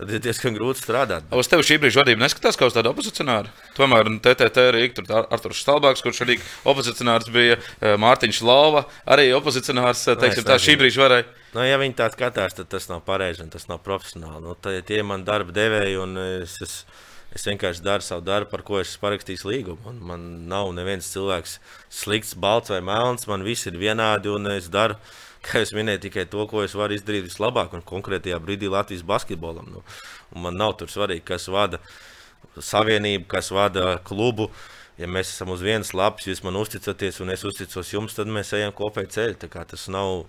tad ir diezgan grūti strādāt. Uz tevi šī brīža vadība neskatās kā uz tādu opozicionāru. Tomēr TTT ir tur Arthurs Stalbāks, kurš arī opozicionārs bija eh, Mārtiņš Lava, arī opozicionārs, eh, teiksim, tā šī brīža varēja. Nu, ja viņi tā skatās, tad tas nav pareizi un tas nav profesionāli. Nu, tie ir mani darba devēji, un es, es, es vienkārši daru savu darbu, par ko es parakstīju līgumu. Un man nav neviens cilvēks slikts, balts vai melns. Man viss ir vienādi, un es daru, kā jau minēju, tikai to, ko es varu izdarīt vislabāk un konkrētajā brīdī Latvijas basketbolam. Nu, man nav tur svarīgi, kas vada savienību, kas vada klubu. Ja mēs esam uz vienas lapas, jūs man uzticaties, un es uzticos jums, tad mēs ejam kopēji ceļu. Tas nav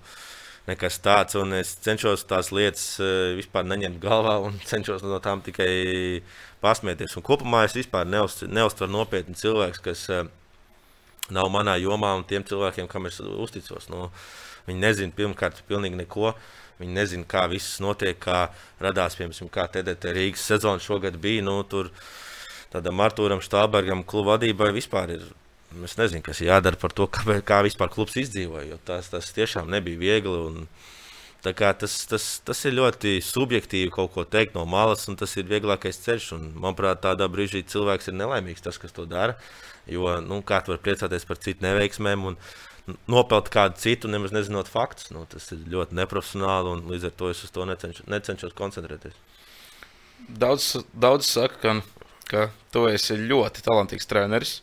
nekas tāds. Es cenšos tās lietas eh, vispār neņemt galvā un [laughs] cenšos no tām tikai pasmieties. Un kopumā es vispār neuztveru nopietni cilvēks, kas eh, nav manā jomā un tiem cilvēkiem, kam es uzticos. Nu, viņi nezina pirmkārt pilnīgi neko. Viņi nezina, kā viss notiek, kā radās, piemēram, kā TDT Rīgas sezona šogad bija. Nu, tur tādam Arthūram Štābergam, kluba vadībai vispār ir Es nezinu, kas ir jādara par to, kā, kā vispār klubs izdzīvoja. Tas, tas tiešām nebija viegli. Un, tas, tas, tas ir ļoti subjektīvi kaut ko teikt no malas, un tas ir vieglākais ceļš. Un, manuprāt, tādā brīdī cilvēks ir nelaimīgs tas, kas to dara. Jo nu, kā tu vari priecāties par citu neveiksmēm un nopelt kādu citu, nemaz nezinot faktus. Nu, tas ir ļoti neprofesionāli, un līdz ar to es uz to necenš, necenšos koncentrēties. Daudz, daudz saka, ka, ka tu esi ļoti talantīgs treneris.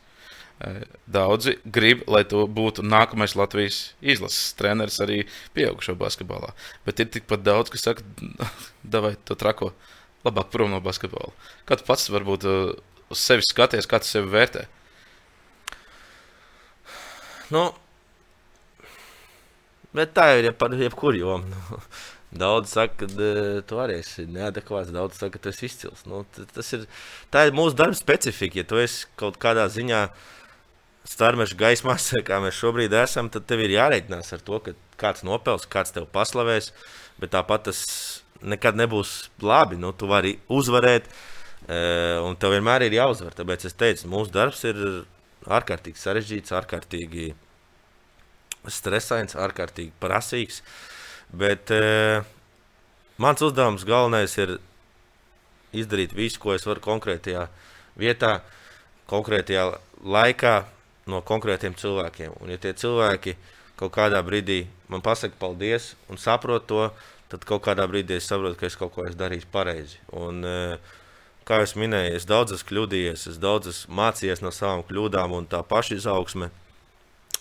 Daudzi grib, lai tu būtu nākamais Latvijas izlases treneris arī pieaugušo basketbolā. Bet ir tikpat daudz, kas saka, [laughs] vai to trako labāk prom no basketbola. Kā tu pats varbūt uz sevi skaties, kā tu sevi vērtē? Nu, bet tā ir par jebkuru jomu. [laughs] Daudz saka, ka uh, tu arī esi neadekvāts, daudz saka, ka tu esi izcils. Nu, tas ir, ir mūsu darba specifika. Ja tu esi kaut kādā ziņā starmeša gaismās, kā mēs šobrīd esam, tad tev ir jārēķinās ar to, ka kāds nopelns, kāds tev paslavēs. Bet tāpat tas nekad nebūs labi. Nu, tu vari uzvarēt, uh, un tev vienmēr ir jāuzvar. Tāpēc es teicu, mūsu darbs ir ārkārtīgi sarežģīts, ārkārtīgi stresains, ārkārtīgi prasīgs. Bet uh, mans uzdevums galvenais ir izdarīt visu, ko es varu konkrētajā vietā, konkrētajā laikā, no konkrētiem cilvēkiem. Un, ja tie cilvēki kaut kādā brīdī man pasaka paldies un saprot to, tad kaut kādā brīdī es saprotu, ka es kaut ko esmu darījis pareizi. Un, uh, kā jau minēju, es daudz esmu kļūdījies, es daudz esmu mācījies no savām kļūdām, un tā pašizaugsme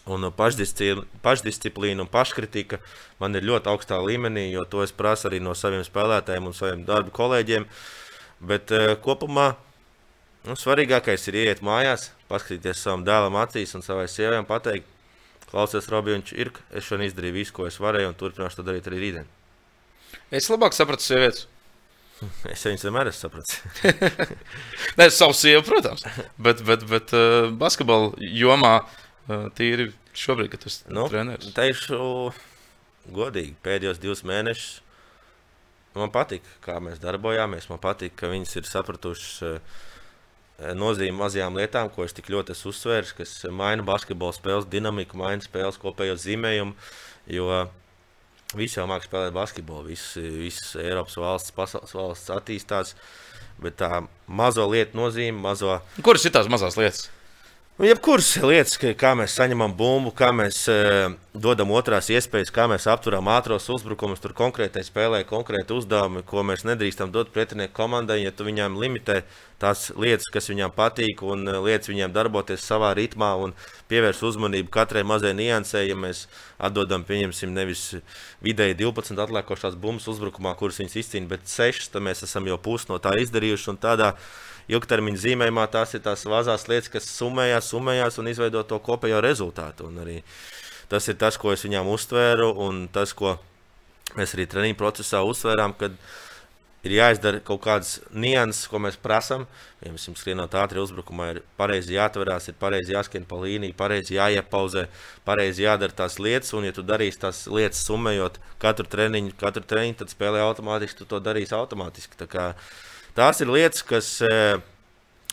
un pašdisciplīna un paškritika man ir ļoti augstā līmenī, jo to es prasu arī no saviem spēlētājiem un saviem darba kolēģiem. Bet uh, kopumā nu, svarīgākais ir iet mājās, paskatīties savam dēlam acīs un savai sievai un pateikt, klausies, Robi, viņš ir, es šodien izdarīju visu, ko es varēju, un turpināšu to darīt arī rītdien. Es labāk sapratu sievietes. [laughs] Es viņus vienmēr esmu sapratis. [laughs] Nē, savu sievu, protams. Bet, bet, bet uh, basketbola jomā uh, tīri šobrīd, kad tas ir nu, treneris. Teikšu godīgi, pēdējos divus mēnešus man patīk, kā mēs darbojāmies. Man patīk, ka viņas ir sapratušas uh, nozīmi mazajām lietām, ko es tik ļoti esmu uzsvērs, kas maina basketbola spēles dinamiku, maina spēles kopējo zīmējumu. Jo Visi jau mākslinieki spēlē basketbolu, visas Eiropas valsts, pasaules valsts attīstās. Bet tā mazo lietu nozīme, mazo. Kuras ir tās mazās lietas? Nu, jebkuras lietas, kā mēs saņemam bumbu, kā mēs uh, dodam otrās iespējas, kā mēs apturam ātros uzbrukumus, tur konkrētai spēlē, konkrēti uzdevumi, ko mēs nedrīkstam dot pretinieku komandai, ja tu viņiem limitē tās lietas, kas viņiem patīk, un uh, lietas viņiem darboties savā ritmā un pievērst uzmanību katrai mazai niansē. Ja mēs atdodam, pieņemsim, nevis vidēji 12 atliekošās bumbas uzbrukumā, kuras viņas izcīna, bet 6, tad mēs esam jau pusi no tā izdarījuši ilgtermiņa zīmējumā tās ir tās mazās lietas, kas summējās, summējās un izveido to kopējo rezultātu. Tas ir tas, ko es viņām uztvēru, un tas, ko mēs arī treniņu procesā uztvērām. Ir jāizdara kaut kādas nianses, ko mēs prasām. Ja mēs skrienam ātri uzbrukumā, ir pareizi jāatverās, ir pareizi jāskrien pa līniju, pareizi jāiepauzē, pareizi jādara tās lietas. Un, ja tu darīsi tās lietas, summējot katru treniņu, katru treniņu, tad spēlē automātiski, tu to darīsi automātiski. Tā kā, uh, Tās ir lietas, kas, eh,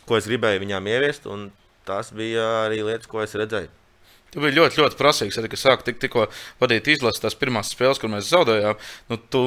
ko es gribēju viņām ieviest, un tās bija arī lietas, ko es redzēju. Tu biji ļoti, ļoti prasīgs. Arī, kad sāku tik, tikko vadīt izlases, tās pirmās spēles, kur mēs zaudējām. Nu, tu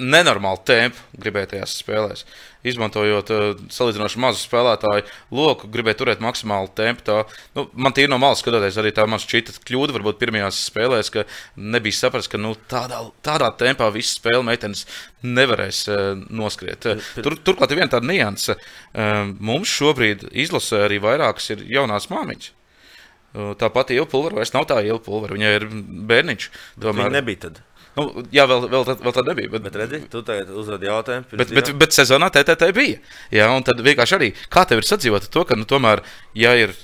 nenormālu tempu gribēja tajās spēlēs. Izmantojot uh, salīdzinoši mazu spēlētāju loku, gribēja turēt maksimālu tempu. Tā, nu, man tie no malas skatoties, arī tā man šķita kļūda, varbūt pirmajās spēlēs, ka nebija saprast, ka nu, tādā, tādā tempā visas spēles meitenes nevarēs uh, noskriet. Tur, turklāt ir viena tāda nianse. Uh, mums šobrīd izlasē arī vairākas ir jaunās māmiņas. Tā pati iela pulvera vairs nav tā iela pulvera, viņai ir bērniņš. Tomēr... Viņa nebija tad. Nu, jā, vēl, vēl, tā, vēl tā nebija. Bet, bet redzi, tu tagad uzdod jautājumu. Bet, bet, bet sezonā TTT bija. Jā, un tad vienkārši arī kā tev ir sadzīvot to, ka, nu, tomēr, ja ir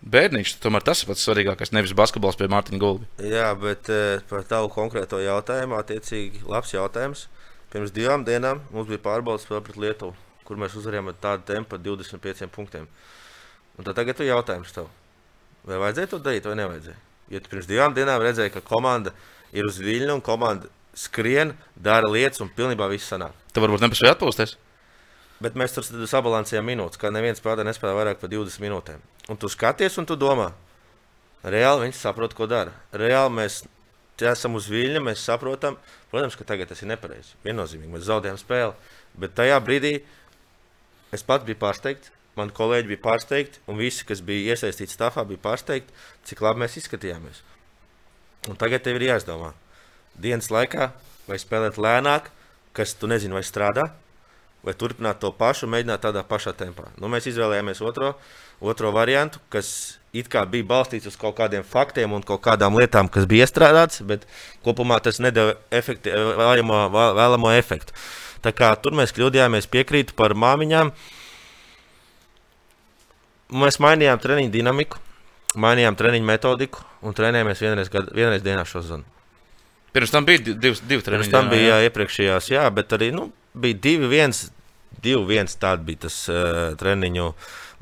bērniņš, tad tomēr tas ir pats svarīgākais, nevis basketbols pie Mārtiņa Gulbi. Jā, bet uh, par tavu konkrēto jautājumu, attiecīgi, labs jautājums. Pirms divām dienām mums bija pārbaudas spēle pret Lietuvu, kur mēs uzvarējām ar tādu tempu par 25 punktiem. Un tad tagad ir jautājums tev, vai vajadzēja to darīt vai nevajadzēja? Ja tu pirms divām dienām redzēji, ka komanda ir ir uz viļņa un komanda skrien, dara lietas un pilnībā viss sanāk. Tu varbūt nepaspēji atpūsties. Bet mēs tur sabalansējam minūtes, kā neviens spēlētājs nespēlē vairāk par 20 minūtēm. Un tu skaties, un tu domā, reāli viņi saprot, ko dara. Reāli mēs esam uz viļņa, mēs saprotam, protams, ka tagad tas ir nepareizi. Viennozīmīgi mēs zaudējam spēli. Bet tajā brīdī es pats biju pārsteigts, mani kolēģi bija pārsteigti, un visi, kas bija iesaistīti stāvā, bija pārsteigti, cik labi mēs izskatījāmies. Un tagad tev ir jāizdomā dienas laikā, vai spēlēt lēnāk, kas tu nezini, vai strādā, vai turpināt to pašu, mēģināt tādā pašā tempā. Nu, mēs izvēlējāmies otro, otro variantu, kas it kā bija balstīts uz kaut kādiem faktiem un kaut kādām lietām, kas bija iestrādātas, bet kopumā tas nedēļa efekti, vēlamo, vēlamo efektu. Tā kā tur mēs kļūdījāmies, piekrītu par māmiņām. Mēs mainījām treniņu dinamiku, mainījām treniņu metodiku un trenējāmies vienreiz, gad, vienreiz dienā šo zonu. Pirms tam bija divi, divi treniņi. Pirms tam bija jā, iepriekšējās, jā, bet arī nu, bija divi, viens, divi, viens tāds bija tas uh, treniņu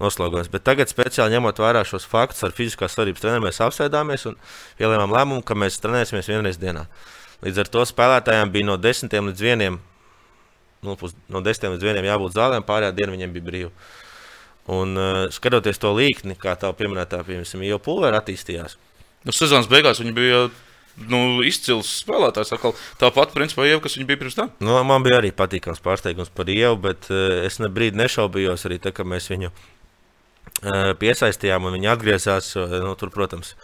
noslogojums. Bet tagad, speciāli ņemot vērā šos faktus ar fiziskās svarības treneriem, mēs apsēdāmies un pielēmām lēmumu, ka mēs trenēsimies vienreiz dienā. Līdz ar to spēlētājiem bija no 10 līdz 1. Nu, no 10 līdz 1 jābūt zālēm, pārējā diena viņiem bija brīva. Un uh, skatoties to līkni, kā tā pieminētā, piemēram, jau pulvera attīstījās. Nu, sezonas beigās viņi bija nu, izcils spēlētājs. Atkal tāpat, principā, Ieva, kas viņa bija pirms tam. Nu, man bija arī patīkams pārsteigums par Ievu, bet uh, es ne brīdi nešaubījos arī, tā, ka mēs viņu uh, piesaistījām un viņa atgriezās. Uh, nu, tur, protams,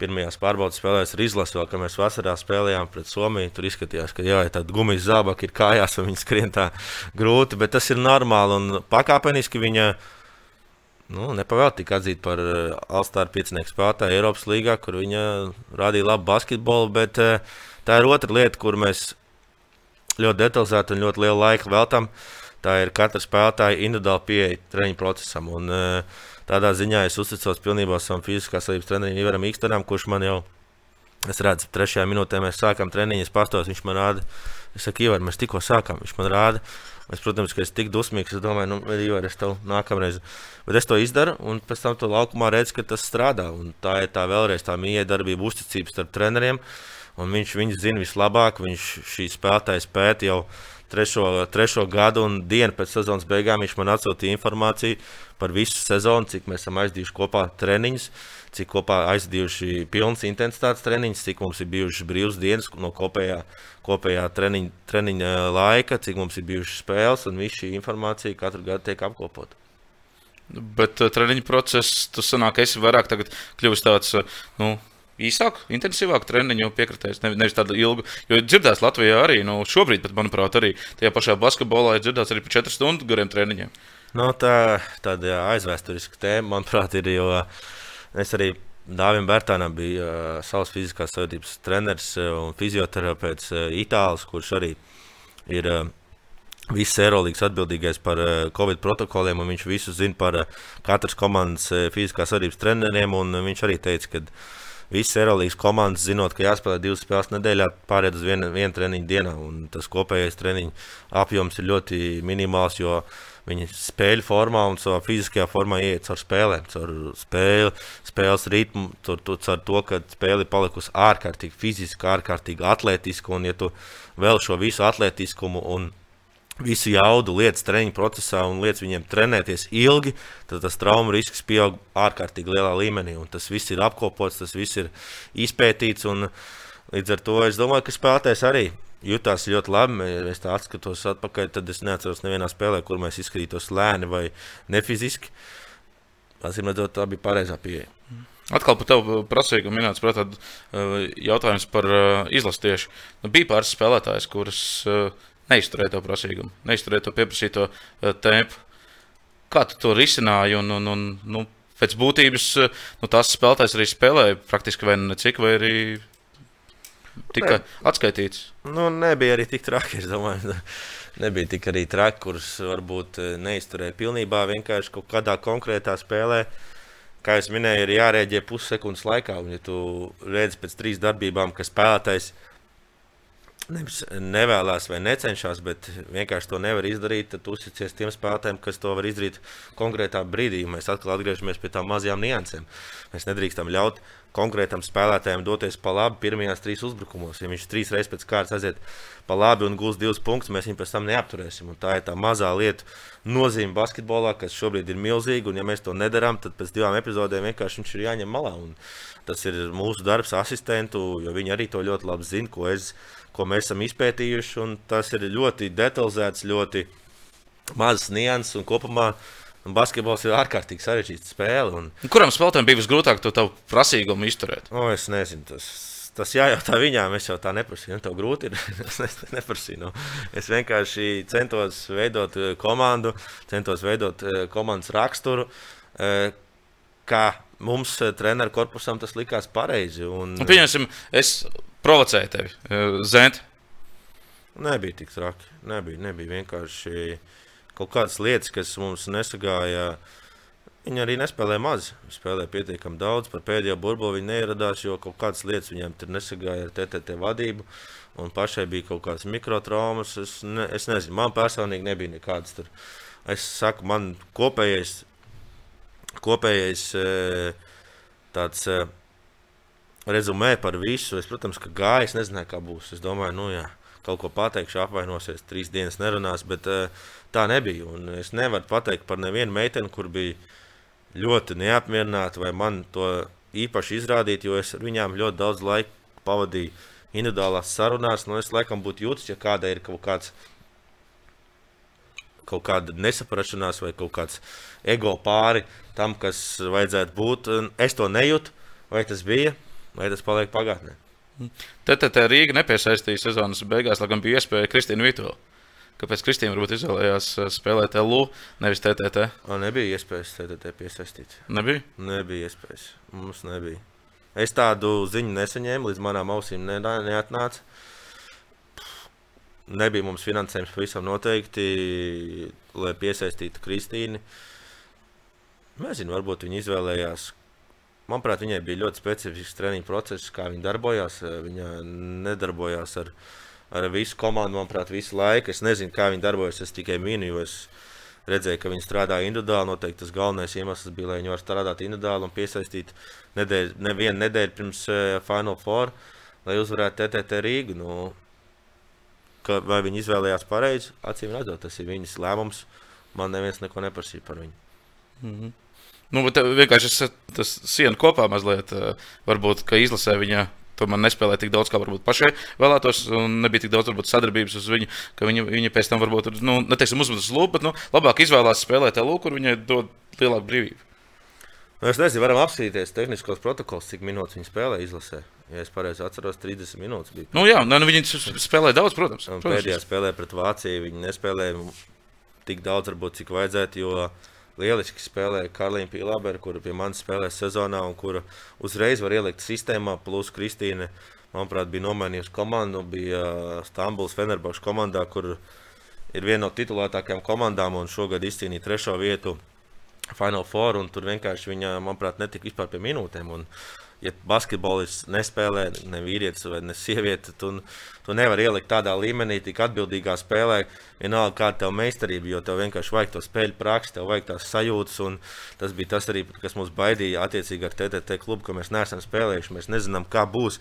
pirmajās pārbaudas spēlēs ar izlasi, vēl, kad mēs vasarā spēlējām pret Somiju. Tur izskatījās, ka jā, tāda gumijas zābaka ir kājās, un viņi skrien tā grūti, bet tas ir normāli un pakāpeniski viņa nu, nepavēlti tika atzīta par eh, Alstāra piecinieku spēlētāju Eiropas līgā, kur viņa rādīja labu basketbolu. Bet uh, tā ir otra lieta, kur mēs ļoti detalizēti un ļoti lielu laiku veltam. Tā ir katra spēlētāja individuāla pieeja treniņu procesam. Un, uh, tādā ziņā es uzticos pilnībā savam fiziskās līnijas trenerim Ivaram Ikstenam, kurš man jau, es redzu, trešajā minūtē mēs sākam treniņu, es pastos, viņš man rāda. Es saku, Ivar, mēs tikko sākām, viņš man rāda. Es, protams, ka es tik dusmīgs, es domāju, nu, Ivar, es tev nākamreiz. Bet es to izdaru, un pēc tam to laukumā redzu, ka tas strādā. Un tā ir tā vēlreiz tā miedarbība, uzticības starp treneriem. Un viņš viņu zina vislabāk, viņš šī spēlētāja spēta jau trešo, trešo gadu un dienu pēc sezonas beigām. Viņš man atsūtīja informāciju par visu sezonu, cik mēs esam aizdījuši kopā treniņus cik kopā aizdījuši pilnas intensitātes treniņus, cik mums ir bijušas brīvas dienas no kopējā, kopējā treniņa, treniņa laika, cik mums ir bijušas spēles, un viss šī informācija katru gadu tiek apkopota. Bet uh, treniņa process, tas sanāk, esi vairāk kļuvis tāds, uh, nu, īsāk, intensīvāk treniņu piekritējis, ne, nevis tādu ilgu. Jo dzirdēts Latvijā arī, nu, šobrīd, pat, manuprāt, arī tajā pašā basketbolā ir dzirdēts arī par 4 stundu gariem treniņiem. No, nu, tā tāda aizvēsturiska tēma, manuprāt, ir. Jo, Es arī Dāvim Bērtānam bija uh, savs fiziskās savienības treneris un fizioterapeits uh, Itālis, kurš arī ir uh, viss aerolīgs atbildīgais par uh, Covid protokoliem, viņš visu zina par uh, katras komandas uh, fiziskās savienības treneriem, un viņš arī teica, ka visas aerolīgas komandas, zinot, ka jāspēlē divas spēles nedēļā, pāriet uz vienu, vienu treniņu dienā, tas kopējais treniņu apjoms ir ļoti minimāls, jo Viņi spēļu formā un savā fiziskajā formā iet caur spēlēm, caur spēli, spēles ritmu, caur caur to ka spēle ir palikusi ārkārtīgi fiziska, ārkārtīgi atletiska. Un, ja tu vēl šo visu atletiskumu un visu jaudu lietas treniņu procesā un lietas viņiem trenēties ilgi, tad tas traumu risks pieaug ārkārtīgi lielā līmenī. Tas viss ir apkopots, tas viss ir izpētīts. Līdz ar to es domāju, ka spēlētājs arī jutās ļoti labi. Ja es tā atskatos atpakaļ, tad es neatceros nevienā spēlē, kur mēs izskatītos lēni vai nefiziski. Atcīm redzot, tā bija pareizā pieeja. Atkal par tevi prasīju, minēts, protams, uh, jautājums par uh, izlastiešu. Nu, bija pāris spēlētājs, kuras uh, neizturēja to prasīgumu, neizturēja to pieprasīto tempu. Kā tu to risināji? Un, un, un, nu, pēc būtības nu, tās spēlētājs arī spēlēja praktiski vai necik, vai arī tika ne. atskaitīts. Nu, nebija arī tik traki. Es domāju, [laughs] nebija tik arī traki, kurus varbūt eh, neizturēja pilnībā. Vienkārši kaut kādā konkrētā spēlē, kā jau minēju, ir jārēģē pussekundes laikā. Un, ja tu redzi pēc trīs darbībām, ka spēlētājs nevis nevēlas vai necenšas, bet vienkārši to nevar izdarīt, tad uzticies tiem spēlētājiem, kas to var izdarīt konkrētā brīdī. Mēs atkal atgriežamies pie tām mazajām niansēm. Mēs nedrīkstam ļaut konkrētam spēlētājam doties pa labi pirmajās trīs uzbrukumos. Ja viņš trīs reizes pēc kārtas aiziet pa labi un gūs divus punktus, mēs viņu pēc tam neapturēsim. Un tā ir tā mazā lieta nozīme basketbolā, kas šobrīd ir milzīga. Un, ja mēs to nedarām, tad pēc divām epizodēm vienkārši viņš ir jāņem malā. Un tas ir mūsu darbs, asistentu, jo viņi arī to ļoti labi zina, ko, es, ko mēs esam izpētījuši. Tas ir ļoti detalizēts, ļoti mazs nianses un kopumā basketbols ir ārkārtīgi sarežģīta spēle. Un... Kuram spēlētājam bija visgrūtāk to tavu prasīgumu izturēt? O, es nezinu, tas, tas jājautā viņām. Es jau tā neprasīju. Nu, tev grūti ir. [laughs] es ne, neprasīju. Nu. Es vienkārši centos veidot eh, komandu, centos veidot eh, komandas raksturu. Eh, kā mums, treneru korpusam, tas likās pareizi. Un, un pieņemsim, es provocēju tevi, Zent. Nebija tik traki. Nebija, nebija vienkārši kaut kādas lietas, kas mums nesagāja. Viņi arī nespēlēja maz. Spēlēja pietiekami daudz. Par pēdējo burbuli viņi neieradās, jo kaut kādas lietas viņiem tur nesagāja ar TTT vadību. Un pašai bija kaut kādas mikrotraumas. Es, ne, es nezinu, man personīgi nebija nekādas tur. Es saku, man kopējais, kopējais tāds rezumē par visu. Es, protams, ka gāju, es nezināju, kā būs. Es domāju, nu jā, kaut ko pateikšu, apvainosies, trīs dienas nerunās, bet tā nebija. Un es nevaru pateikt par nevienu meiteni, kur bija ļoti neapmierināti, vai man to īpaši izrādīt, jo es ar viņām ļoti daudz laika pavadīju individuālās sarunās. Nu, es laikam būtu jūtis, ja kādai ir kaut kāds. Kaut kāda nesaprašanās vai kaut kāds ego pāri tam, kas vajadzētu būt. Es to nejūtu, vai tas bija, vai tas paliek pagātnē. TTT Rīga nepiesaistīja sezonas beigās, lai gan bija iespēja Kristīnu Vitoļu. Kāpēc Kristīna varbūt izvēlējās eh, spēlēt LU, nevis TTT? Man nebija iespējas TTT piesaistīt. Nebija? Nebija iespējas. Mums nebija. Es tādu ziņu nesaņēmu, līdz manām ausīm ne, neatnāca. Nebija mums finansējums pavisam noteikti, lai piesaistītu Kristīnu. Nezinu, varbūt viņi izvēlējās. Manuprāt, viņai bija ļoti specifisks treniņu process, kā viņa darbojās. Viņa nedarbojās ar ar visu komandu, manuprāt, visu laiku. Es nezinu, kā viņi darbojas. Es tikai minu, jo es redzēju, ka viņi strādā individuāli. Noteikti tas galvenais iemesls bija, lai viņi varētu strādāt individuāli un piesaistīt nedēļu, nevienu nedēļu pirms uh, Final Four, lai uzvarētu TTT Rīgu. Nu, ka, vai viņi izvēlējās pareizi? Acīm redzot, tas ir viņas lēmums. Man neviens neko neprasīja par viņu. Mm -hmm. Nu, bet vienkārši tas siena kopā mazliet, varbūt, ka izlasē viņa tomēr nespēlēja tik daudz, kā varbūt pašai vēlētos, un nebija tik daudz varbūt, sadarbības uz viņu, ka viņa, viņa pēc tam varbūt, nu, neteiksim, uzmetas lūpu, bet nu, labāk izvēlās spēlēt LU, kur viņai dod lielāku brīvību. Nu, es nezinu, varam apsīties tehniskos protokols, cik minūtes viņa spēlē izlasē. Ja es pareizi atceros, 30 minūtes bija. Nu, jā, nu, viņi spēlēja daudz, protams. protams. Pēdējā spēlē pret Vāciju viņi nespēlēja tik daudz, varbūt, cik vajadzētu. Jo lieliski spēlēja Karlīna Pīlābera, kura pie manis spēlē sezonā un kura uzreiz var ielikt sistēmā. Plus Kristīne, manuprāt, bija nomainījusi komandu, bija Stambuls Fenerbahčs komandā, kur ir viena no titulētākajām komandām un šogad izcīnīja trešo vietu Final Four. Tur vienkārši viņa, manuprāt, netika vispār pie minūtēm. Un, uh, ja basketbolists nespēlē, ne vīrietis vai ne sieviete, tu, tu nevari ielikt tādā līmenī, tik atbildīgā spēlē, vienalga kāda tev meistarība, jo tev vienkārši vajag to spēļu praksi, tev vajag tās sajūtas. Tas bija tas arī, kas mums baidīja attiecīgi ar TTT klubu, ka mēs neesam spēlējuši, mēs nezinām, kā būs.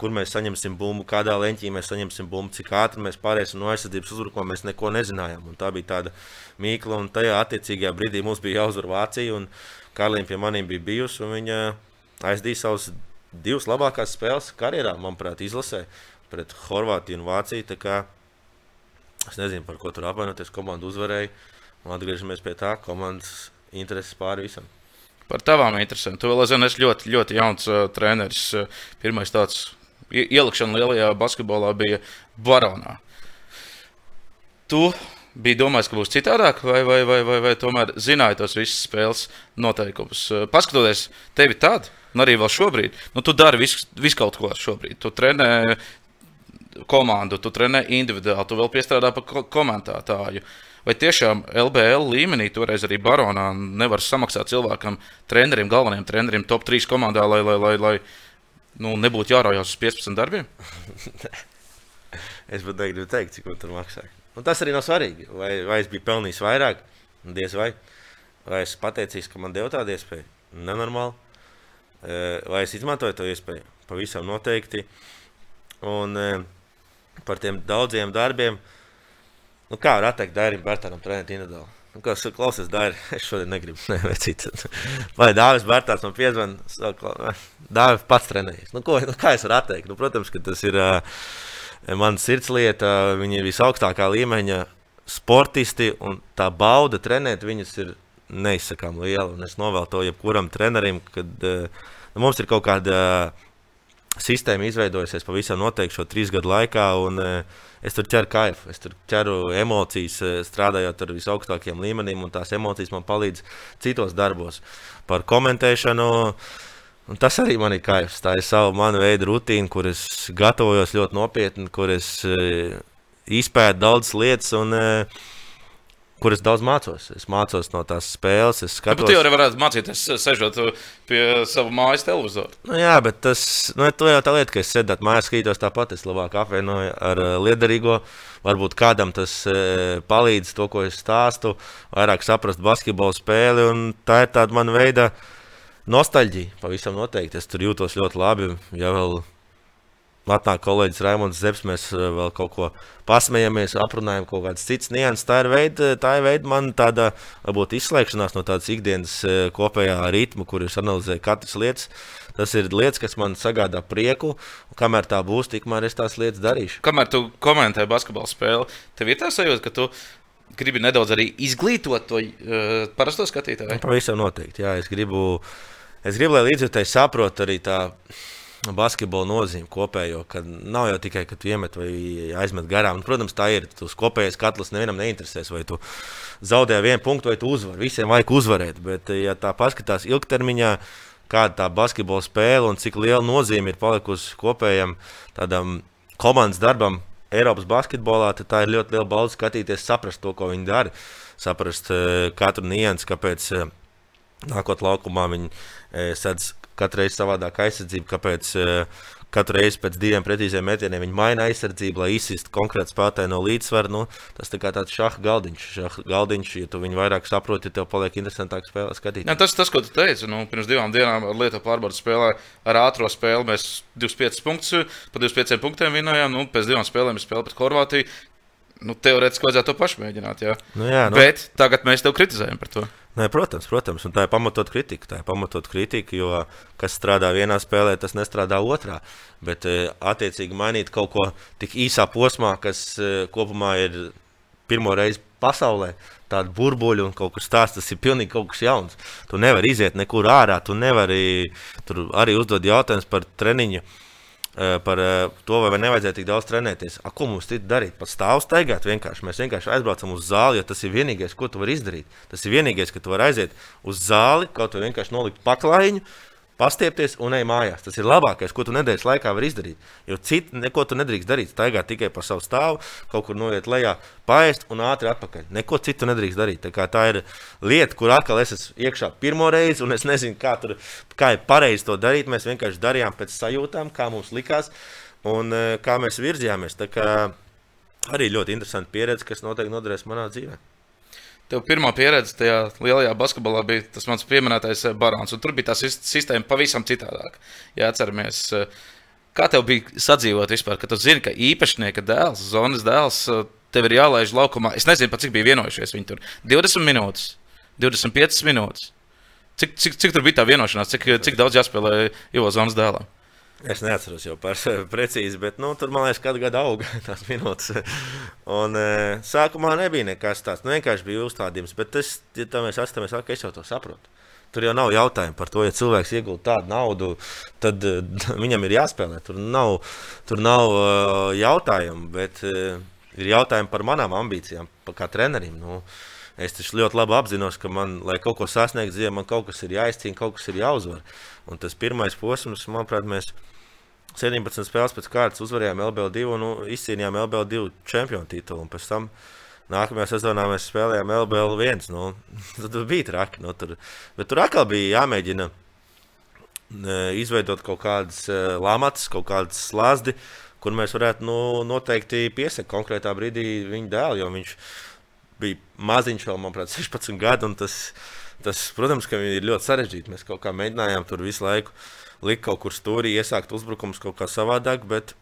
Kur mēs saņemsim bumbu, kādā leņķī mēs saņemsim bumbu, cik ātri mēs pāriesim no aizsardzības uzbrukuma. Mēs neko nezinājām. Un tā bija tāda mīkla, un tajā attiecīgajā brīdī mums bija jāuzvar Vācija. Karlīna pie maniem bija bijusi, un viņa aizdīja savas divas labākās spēles karjerā, manuprāt, izlasē pret Horvātiju un Vāciju. Es nezinu, par ko tur apvainoties. Komanda uzvarēja. Un atgriežamies pie tā, komandas intereses pāri visam. Par tavām interesēm. Tu vēl aizvien esi ļoti, ļoti jauns uh, treneris. Pirmais tāds ielikšana lielajā basketbolā bija Baronā. Tu bija domājis, ka būs citādāk, vai, vai, vai, vai, vai tomēr zināja tos visus spēles noteikumus? Paskatoties tevi tādu, un arī vēl šobrīd, nu, tu dari visu, visu kaut ko šobrīd. Tu trenē komandu, tu trenē individuāli, tu vēl piestrādā par komentētāju. Vai tiešām LBL līmenī, toreiz arī Baronā, nevar samaksāt cilvēkam, trenerim, galvenajam trenerim, top 3 komandā, lai, lai, lai, lai nu, nebūtu jāraujās uz 15 darbiem? es pat negribu teikt, cik man tur maksāja. Un tas arī nav svarīgi. Vai, vai es biju pelnījis vairāk, diez vai. Vai es pateicos, ka man deva tādu iespēju? Nenormāli. Vai es izmantoju to iespēju? Pavisam noteikti. Un par tiem daudziem darbiem, nu kā var atteikt Dairim Bērtānam trenēt individuāli? Nu, kā klausies, Dairi, [laughs] es šodien negribu nevecīt. [laughs] Vai Dāvis Bērtāns man piezvan, Dāvis pats trenējas. Nu, ko, nu, kā es varu atteikt? Nu, protams, ka tas ir uh, mana sirdslieta, viņi ir visaugstākā līmeņa sportisti, un tā bauda trenēt viņus ir neizsakām liela. Un es novēlu to jebkuram trenerim, kad uh, nu, mums ir kaut kāda uh, sistēma izveidojusies pavisam noteikti šo trīs gadu laikā. Un, es tur ķeru kaifu, es tur ķeru emocijas, strādājot ar visaugstākajiem līmenim, un tās emocijas man palīdz citos darbos. Par komentēšanu. Un tas arī man ir kaifs. Tā ir sava mana veida rutīna, kur es gatavojos ļoti nopietni, kur es izpētu daudzas lietas. Un, uh, kur es daudz mācos. Es mācos no tās spēles. Es skatos, ja, tu jau varētu mācīties, sežot pie sava mājas televizora. Nu, jā, bet tas nu, jau tā lieta, ka es sēdētu mājās, skatītos tāpat. Es labāk apvienoju ar uh, liederīgo. Varbūt kādam tas uh, palīdz to, ko es stāstu, vairāk saprast basketbalu spēli. Tā ir tāda mana veida nostalģija. Pavisam noteikti. Es tur jūtos ļoti labi. Ja vēl Atnāk kolēģis Raimons Zepsi, mēs eh, vēl kaut ko pasmējamies, aprunājam kaut kādas citas nianses. Tā ir veida, tā ir veida man tāda, varbūt izslēgšanās no tādas ikdienas eh, kopējā ritma, kur es analizēju katras lietas. Tas ir lietas, kas man sagādā prieku, kamēr tā būs, tikmēr es tās lietas darīšu. Kamēr tu komentē basketbalu spēli, tev ir tā sajūta, ka tu gribi nedaudz arī izglītot to uh, parasto skatītāju? Pavisam noteikti, jā, es gribu, es gribu lai līdzjutēji saprotu arī tā basketbola nozīme kopējo, ka nav jau tikai, ka tu iemet vai aizmet garām. Un, protams, tā ir. Tas kopējais katls nevienam neinteresēs, vai tu zaudē vienu punktu, vai tu uzvari. Visiem vajag uzvarēt. Bet, ja tā paskatās ilgtermiņā, kāda tā basketbola spēle un cik liela nozīme ir palikusi kopējam tādam komandas darbam Eiropas basketbolā, tad tā ir ļoti liela balva skatīties, saprast to, ko viņi dara. Saprast uh, katru niansu, kāpēc uh, nākot laukumā viņi uh, sedz katru reizi savādāk aizsardzību, kāpēc uh, katru reizi pēc diviem precīziem metieniem viņi maina aizsardzību, lai izsistu konkrēti spēlētāju no līdzsvara. Nu, tas ir kā tāds šāda galdiņš. Šaha galdiņš, ja tu viņu vairāk saproti, tev paliek interesantāk spēlēt. Jā, tas, tas, ko tu teici, nu, pirms divām dienām ar Lietuvas pārbaudas spēlē ar ātrā spēli. Mēs 25 punktus, pa 25 punktiem vinējām. Nu, pēc divām spēlēm mēs spēlējām pret Horvātiju. Nu, teorētiski vajadzētu to pašu mēģināt. Jā. Nu, jā, nu. Bet tagad mēs tev kritizējam par to. Nē, protams, protams, un tā ir pamatot kritika. Tā ir pamatot kritika, jo kas strādā vienā spēlē, tas nestrādā otrā. Bet, e, attiecīgi, mainīt kaut ko tik īsā posmā, kas e, kopumā ir pirmo reizi pasaulē, tādu burbuļu un kaut kas tāds, tas ir pilnīgi kaut kas jauns. Tu nevari iziet nekur ārā, tu nevari tur arī uzdot jautājumus par treniņu Eh, par eh, to, vai nevajadzētu tik daudz trenēties. A, ko mums tur darīt? Pat stāvus staigāt vienkārši. Mēs vienkārši aizbraucam uz zāli, jo tas ir vienīgais, ko tu vari izdarīt. Tas ir vienīgais, ka tu vari aiziet uz zāli, kaut vai vienkārši nolikt paklājiņu, pastiepties un ej mājās. Tas ir labākais, ko tu nedēļas laikā vari izdarīt. Jo citu neko tu nedrīkst darīt. Staigāt tikai pa savu stāvu, kaut kur noiet lejā, paēst un ātri atpakaļ. Neko citu nedrīkst darīt. Tā, tā ir lieta, kur atkal es esmu iekšā pirmo reizi, un es nezinu, kā, tur, kā ir pareizi to darīt. Mēs vienkārši darījām pēc sajūtām, kā mums likās un eh, kā mēs virzījāmies. Tā kā arī ļoti interesanti pieredze, kas noteikti noderēs manā dzīvēm. Tev pirmā pieredze tajā lielajā basketbolā bija tas mans pieminētais eh, barons. Tur bija tā sistēma pavisam citādāka. Ja atceramies, eh, kā tev bija sadzīvot vispār, kad tu zini, ka īpašnieka dēls, zonas dēls, eh, tev ir jālaiž laukumā. Es nezinu, cik bija vienojušies viņi tur. 20 minūtes, 25 minūtes. Cik, cik, cik tur bija tā vienošanās, cik, cik daudz jāspēlē Ivo zonas dēlam? Es neatceros jau par precīzi, bet nu, tur man liekas, ka katru gadu auga [laughs] tās minūtes. Un, e, sākumā nebija nekas tāds. Nu, vienkārši bija uzstādījums, bet es, ja tā mēs esam, es jau to saprotu. Tur jau nav jautājumu par to, ja cilvēks iegūst tādu naudu, tad uh, [laughs] viņam ir jāspēlē. Tur nav, tur nav uh, jautājumu, bet ir jautājumi par manām ambīcijām, par kā trenerim. Nu, es taču ļoti labi apzinos, ka man, lai kaut ko sasniegtu dzīvē, man kaut kas ir jāizcīna, kaut kas ir jāuzvar. Un tas pirmais posms, manuprāt, mēs 17 spēles pēc kārtas uzvarējām LBL2 un nu, izcīnījām LBL2 čempionu titulu. Pēc tam nākamajā sezonā mēs spēlējām LBL1. Nu, [laughs] tad bija traki. Nu, tur. Bet tur atkal bija jāmēģina izveidot kaut kādas e, lamatas, kaut kādas slazdi, kur mēs varētu nu, noteikti piesakt konkrētā brīdī viņa dēlu. Jo viņš bija maziņš, vēl, manuprāt, [laughs] 16 gadu. Tas, tas, protams, ka ir ļoti sarežģīti. Mēs kaut kā mēģinājām tur visu laiku likt kaut kur stūrī, iesākt uzbrukums kaut kā savādāk. Bet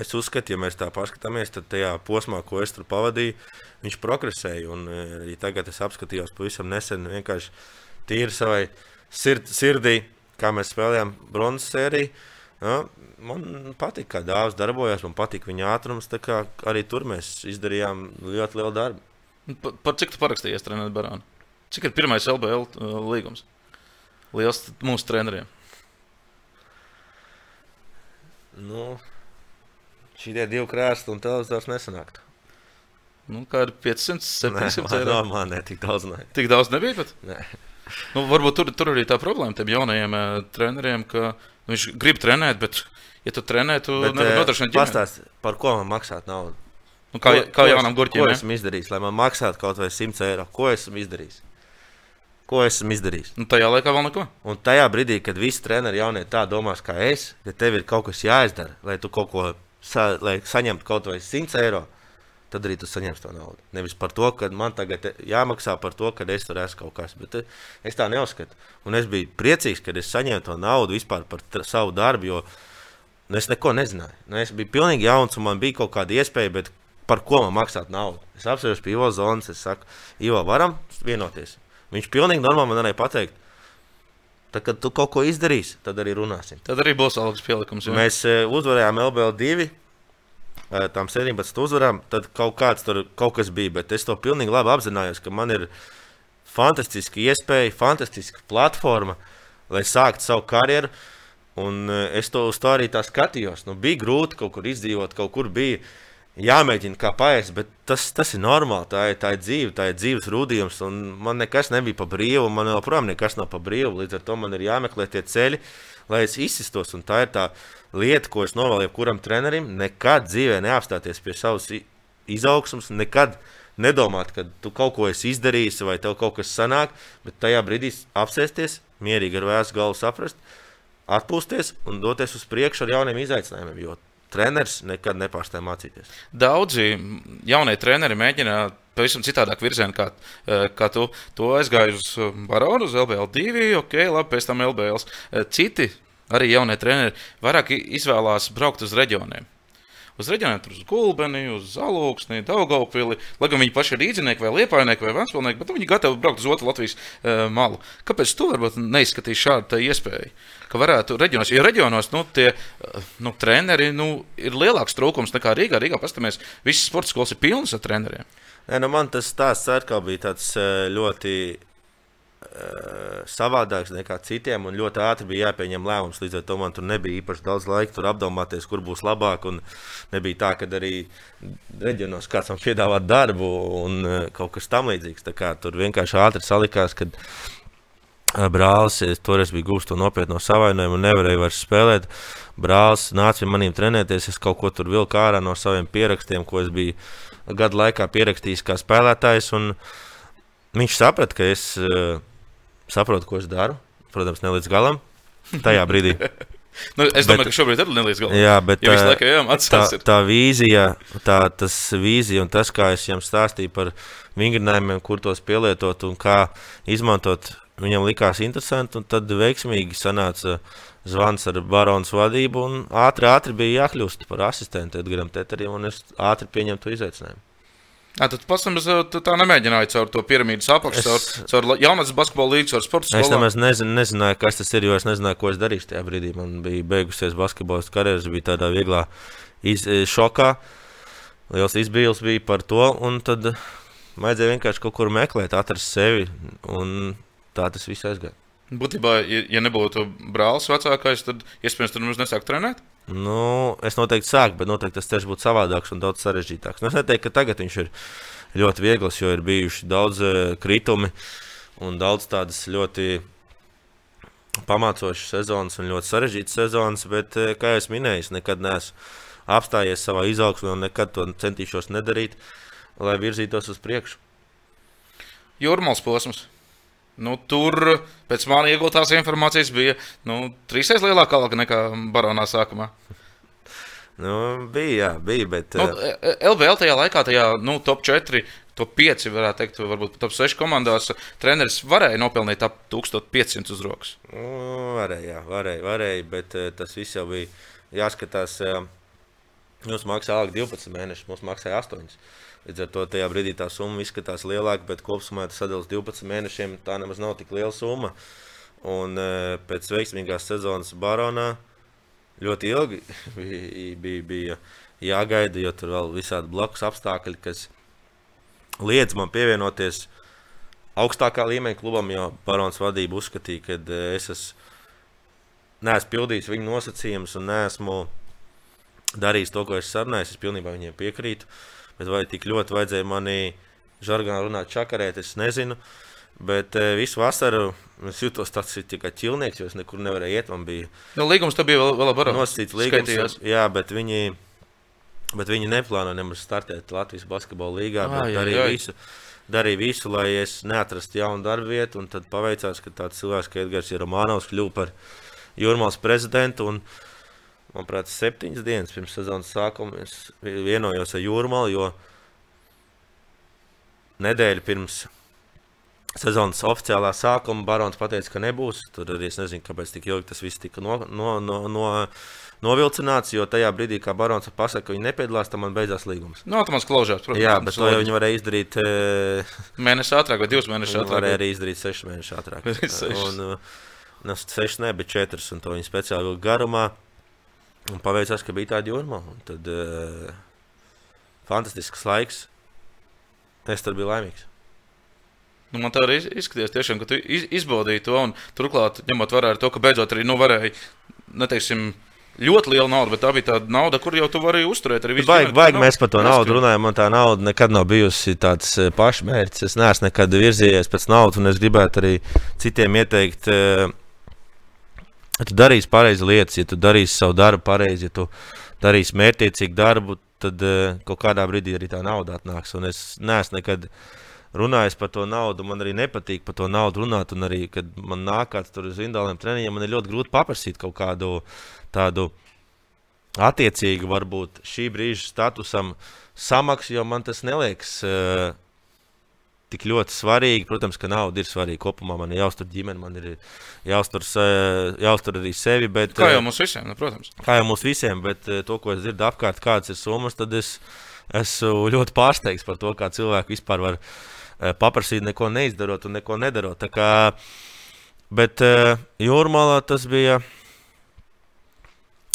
es uzskatu, ja mēs tā paskatāmies, tad tajā posmā, ko es tur pavadīju, viņš progresēja. Un arī e, tagad es apskatījos pavisam nesen, vienkārši tīri savai sird, sirdī, kā mēs spēlējām bronzas sēriju. Ja, man patīk, kā dāvāts darbojās, man patīk viņa ātrums. Arī tur mēs izdarījām ļoti lielu darbu. Par, par cik tu parakstījies treniņu Barānu? Cik ir pirmais LBL uh, līgums? Liels mūsu treneriem. Nu, šie divi krēsli un televizors nesanāktu. Nu, kā ir 500, 700 eiro? Nē, man ne tik daudz. Ne. Tik daudz nebija pat? Nē. Nu, varbūt tur, tur arī tā problēma tiem jaunajiem uh, treneriem, ka nu, viņš grib trenēt, bet, ja tu trenē, tu nevari eh, nodrošināt ģimeni. Pastāst, par ko man maksāt naudu? Nu, kā, Ko- kā ko jaunam gurķim. Ko esmu izdarījis, lai man maksātu kaut vai 100 eiro? Ko esmu izdarījis? Ko esmu izdarījis? Nu, tajā laikā vēl neko. Un tajā brīdī, kad visi treneri jaunie tā domās, kā es, ka tev ir kaut kas jāizdara, lai tu kaut ko sa lai saņemtu kaut vai 100 eiro, tad arī tu saņemsi to naudu. Nevis par to, ka man tagad jāmaksā par to, ka es tur esmu kaut kas. Bet eh, es tā neuzskatu. Un es biju priecīgs, kad es saņēmu to naudu vispār par savu darbu, jo nu, es neko nezināju. Nu, es biju pilnīgi jauns un man bija kaut kāda iespēja, bet par ko man maksāt naudu? Es apsēžos pie Ivo zonas, es saku, Ivo, varam vienoties. Viņš pilnīgi normāli man varēja pateikt. Tad, kad tu kaut ko izdarīsi, tad arī runāsim. Tad arī būs algas pielikums. jā. Mēs e, uzvarējām LBL2, e, tam 17 uzvarām, tad kaut kāds tur kaut kas bija. Bet es to pilnīgi labi apzinājos, ka man ir fantastiska iespēja, fantastiska platforma, lai sāktu savu karjeru. Un e, es to uz to arī tā skatījos. Nu, bija grūti kaut kur izdzīvot, kaut kur bija jāmēģina kā paēst, bet tas, tas ir normāli. Tā ir, tā ir dzīve, tā ir dzīves rūdījums. un Man nekas nebija pa brīvu, man joprojām nekas nav pa brīvu. Līdz ar to man ir jāmeklē tie ceļi, lai es izsistos. Un tā ir tā lieta, ko es novēlu jebkuram trenerim. Nekad dzīvē neapstāties pie savas izaugsmas, nekad nedomāt, ka tu kaut ko esi izdarījis vai tev kaut kas sanāk, bet tajā brīdī apsēsties, mierīgi ar vēsu galvu saprast, atpūsties un doties uz priekšu ar jauniem izaicinājumiem. Jo treneris nekad nepārstāj mācīties. Daudzi jaunie treneri mēģina pavisam citādāk virzienā, kā, eh, kā tu. Tu aizgāji uz eh, Baronu, uz LBL2, ok, labi, pēc tam LBL. Citi, arī jaunie treneri, vairāk izvēlās braukt uz reģioniem. Uz reģioniem, tur uz Gulbeni, uz Zalūksni, Daugaupili, lai gan viņi paši ir rīznieki vai liepainieki vai vanspilnieki, bet viņi gatavi braukt uz otru Latvijas uh, malu. Kāpēc tu varbūt neizskatīji šādu iespēju? Ka varētu reģionos, jo reģionos nu, tie uh, nu, treneri nu, ir lielāks trūkums nekā Rīgā. Rīgā pastamies, visas sporta skolas ir pilnas ar treneriem. Nē, nu man tas stāsts atkal bija tāds eh, ļoti savādāks nekā citiem, un ļoti ātri bija jāpieņem lēmums. Līdz ar to man tur nebija īpaši daudz laika apdomāties, kur būs labāk. Nebija tā, ka arī reģionos kāds man piedāvā darbu un eh, kaut kas tamlīdzīgs. Tur vienkārši ātri salikās, kad eh, brālis toreiz bija gūstis to nopietno savainojumu un nevarēju vairs spēlēt. Brālis nāca pie maniem trenēties, es kaut ko tur vilku ārā no saviem pierakstiem, ko es biju gadu laikā pierakstījis kā spēlētājs. un Viņš saprata, ka es uh, saprotu, ko es daru. Protams, ne līdz galam. Tajā brīdī. [laughs] Nu, es Bet- domāju, ka šobrīd ir nelīdz galam. Jā, bet Jo visu ā, laiku tā, jāmācās. ir. tā vīzija, tā, tas vīzija un tas, kā es viņam stāstīju par vingrinājumiem, kur tos pielietot un kā izmantot, viņam likās interesanti. un Tad veiksmīgi sanāca zvans ar baronas vadību, un ātri, ātri bija jākļūst par asistentu Edgars Teterim, un es ātri pieņemu to izaicinājumu. Jā, tad tu tā nemēģināji caur to piramīdas apakšu, caur, Es- caur la- jaunatnes basketbola līniju, caur sporta Es skolām. nemaz nezinu, nezināju, kas tas ir, jo es nezināju, ko es darīšu tajā brīdī. Man bija beigusies basketbola karjeras, bija tādā vieglā iz, e, šokā. Liels izbīlis bija par to, un tad vajadzēja vienkārši kaut kur meklēt, atrast sevi, un tā tas viss aizgāja. Būtībā, ja, nebūtu brālis vecākais, tad iespējams tur nemaz nesāk trenēt. Nu, es noteikti sāku, bet noteikti tas ceļš būtu savādāks un daudz sarežģītāks. Nu, es neteiktu, ka tagad viņš ir ļoti viegls, jo ir bijuši daudz eh, kritumi un daudz tādas ļoti pamācošas sezonas un ļoti sarežģītas sezonas. Bet, eh, kā jau minēju, es nekad neesmu apstājies savā izaugsmē un nekad to centīšos nedarīt, lai virzītos uz priekšu. Jūrmāls posms. Nu, tur pēc manas iegūtās informācijas bija nu, trīsreiz lielāka alga nekā baronā sākumā. Nu, bija, jā, bija, bet Nu, eh, e- LVL tajā laikā, tajā nu, top 4, top 5, varētu teikt, varbūt top 6 komandās, treneris varēja nopelnīt ap 1500 uz rokas. Nu, varēja, jā, varēja, varēja, bet uh, tas viss jau bija jāskatās. Uh, Mums alga 12 mēnešus, mums maksāja 8. Līdz ar to tajā brīdī tā summa izskatās lielāka, bet kopumā tas sadalās 12 mēnešiem. Tā nemaz nav tik liela summa. Un uh, pēc veiksmīgās sezonas Baronā ļoti ilgi [laughs] bija, bija, bija jāgaida, jo tur vēl visādi blakus apstākļi, kas liedz man pievienoties augstākā līmeņa klubam, jo Barons vadība uzskatīja, ka eh, es esmu neesmu pildījis viņu nosacījumus un neesmu darījis to, ko es sarunāju. Es pilnībā viņiem piekrītu. Bet vai tik ļoti vajadzēja manī žargonā runāt čakarēt, es nezinu. Bet e, visu vasaru es jutos tāds tikai ķilnieks, jo es nekur nevarēju iet. Man bija nu, līgums, tas bija vēl, vēl barā. nosacīts līgums. Skaitījās. Jā, bet viņi, bet viņi neplāno nemaz startēt Latvijas basketbola līgā. Ā, jā, darīja jā. visu, darīja visu, lai es neatrastu jaunu darbu vietu. un Tad paveicās, ka tāds cilvēks kā Edgars Romanovs kļuva par Jurmālas prezidentu. Un, manuprāt, septiņas dienas pirms sezonas sākuma es vienojos ar Jurmālu, jo nedēļu pirms sezonas oficiālā sākuma Barons teica, ka nebūs. Tur arī es nezinu, kāpēc tik ilgi tas viss tika no, no, no, no, novilcināts. Jo tajā brīdī, kad Barons pasaka, ka viņi nepiedalās, tad man beidzās līgums. Nu, tā mums klaužās, protams. Jā, bet to jau viņi varēja izdarīt. [laughs] eh, Mēnesis ātrāk vai divus mēnešus ātrāk. varēja arī izdarīt sešus mēnešus ātrāk. [laughs] Un, uh, nu, sešas, ne, bet četras, un to viņi speciāli garumā. Un paveicās, ka bija tāda jūrma. Tad uh, fantastisks laiks. Es tur biju laimīgs. Nu, man tā arī iz- izskatījās, tiešām, ka tu iz, izbaudīji to. un Turklāt, ņemot vērā to, ka beidzot arī nu, varēja, neteiksim, ļoti liela nauda, bet tā bija tāda nauda, kur jau tu vari uzturēt arī visu Baigi, baigi nav mēs par to naudu runājam. Man tā nauda nekad nav bijusi tāds eh, pašmērķis. Es neesmu nekad virzījies pēc naudas, un es gribētu arī citiem ieteikt. eh, Ja tu darīsi pareizi lietas, ja tu darīsi savu darbu pareizi, ja tu darīsi mērķiecīgu darbu, tad uh, kaut kādā brīdī arī tā nauda atnāks. Un es neesmu nekad runājis par to naudu. Man arī nepatīk par to naudu runāt. Un arī, kad man nāk kāds tur uz indāliem treniņiem, man ir ļoti grūti paprasīt kaut kādu tādu attiecīgu, varbūt šī brīža statusam samaksu, jo man tas neliekas. Uh, Tik ļoti svarīgi, protams, ka nauda ir svarīga. Kopumā man ir jāuztur ģimene, man ir jāuztur, jāuztur arī sevi. Bet, Kā jau eh, mums visiem, nu, protams. kā jau mums visiem, bet eh, to, ko es dzirdu apkārt, kādas ir summas, tad es esmu ļoti pārsteigts par to, kā cilvēki vispār var eh, paprasīt, neko neizdarot un neko nedarot. Tā Kā, bet jūrmālā tas bija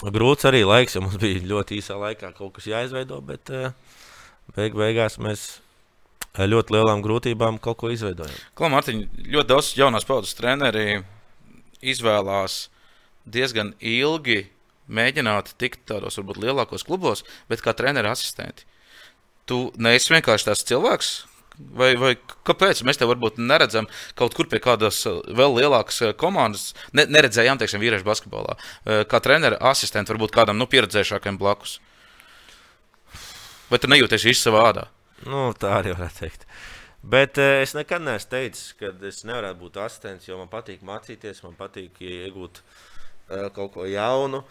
grūts arī laiks, jo mums bija ļoti īsā laikā kaut kas jāizveido, bet beig beigās mēs ļoti lielām grūtībām kaut ko izveidojam. Klau, Mārtiņ, ļoti daudz jaunās paudzes treneri izvēlās diezgan ilgi mēģināt tikt tādos varbūt lielākos klubos, bet kā treneru asistenti. Tu neesi vienkārši tāds cilvēks. Vai, vai kāpēc mēs te varbūt neredzam kaut kur pie kādas eh, vēl lielākas eh, komandas? Ne, neredzējām, teiksim, vīriešu basketbolā. Eh, Kā treneru asistenti varbūt kādam nu, pieredzējušākam blakus. Vai tu nejūties īsti savā ādā? Nu, tā arī varētu teikt. Bet eh, es nekad neesmu teicis, ka es nevaru būt asistents, jo man patīk mācīties, man patīk iegūt eh, kaut ko jaunu.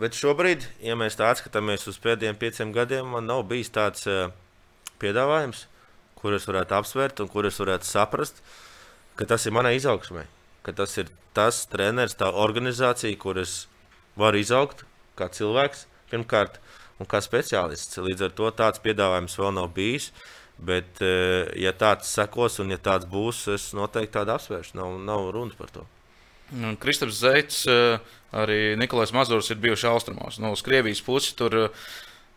Bet šobrīd, ja mēs tā skatāmies uz pēdējiem pieciem gadiem, man nav bijis tāds eh, piedāvājums, kur es varētu apsvērt un kur es varētu saprast, ka tas ir manai izaugsmai. Ka tas ir tas treneris, tā organizācija, kur es varu izaugt kā cilvēks, pirmkārt, un kā speciālists. Līdz ar to tāds piedāvājums vēl nav bijis. Bet, eh, ja tāds sekos un ja tāds būs, es noteikti tādu apsvēršu. Nav, nav runas par to. Un Kristaps Zeits, eh, arī Nikolais Mazurs ir bijuši austrumos, no uz Krievijas puses. Tur, eh,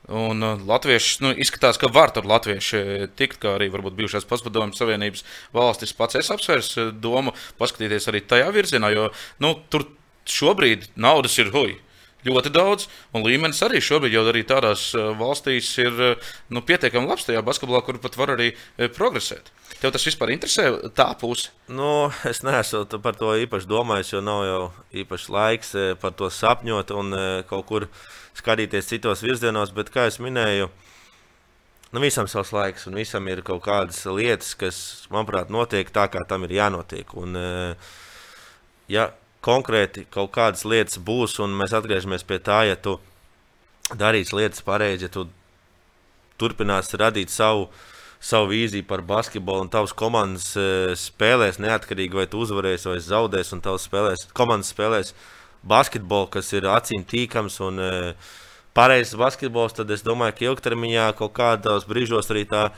un latvieši nu, izskatās, ka var tur latvieši tikt, kā arī varbūt bijušās pašpadomju savienības valstis. Pats es apsvērsu domu paskatīties arī tajā virzienā, jo nu, tur šobrīd naudas ir huī. Ļoti daudz, un līmenis arī šobrīd jau arī tādās eh, valstīs ir eh, nu, pietiekami labs tajā basketbolā, kur pat var arī eh, progresēt. Tev tas vispār interesē, tā puse. Nu, es neesmu par to īpaši domājis, jo nav jau īpaši laiks par to sapņot un kaut kur skatīties citos virzienos. Bet, kā jau minēju, nu, visam savs laiks, un visam ir kaut kādas lietas, kas, manuprāt, notiek tā, kā tam ir jānotiek. Un, ja konkrēti kaut kādas lietas būs, un mēs atgriežamies pie tā, ja tu darīsi lietas pareizi, ja tu turpināsi radīt savu, savu vīziju par basketbolu, un tavs komandas eh, spēlēs neatkarīgi vai tu uzvarēsi vai zaudēsi, un tavs spēlēs, komandas spēlēs basketbolu, kas ir acīm tīkams un eh, pareizs basketbols, tad es domāju, ka ilgtermiņā kaut kādos brīžos arī tā,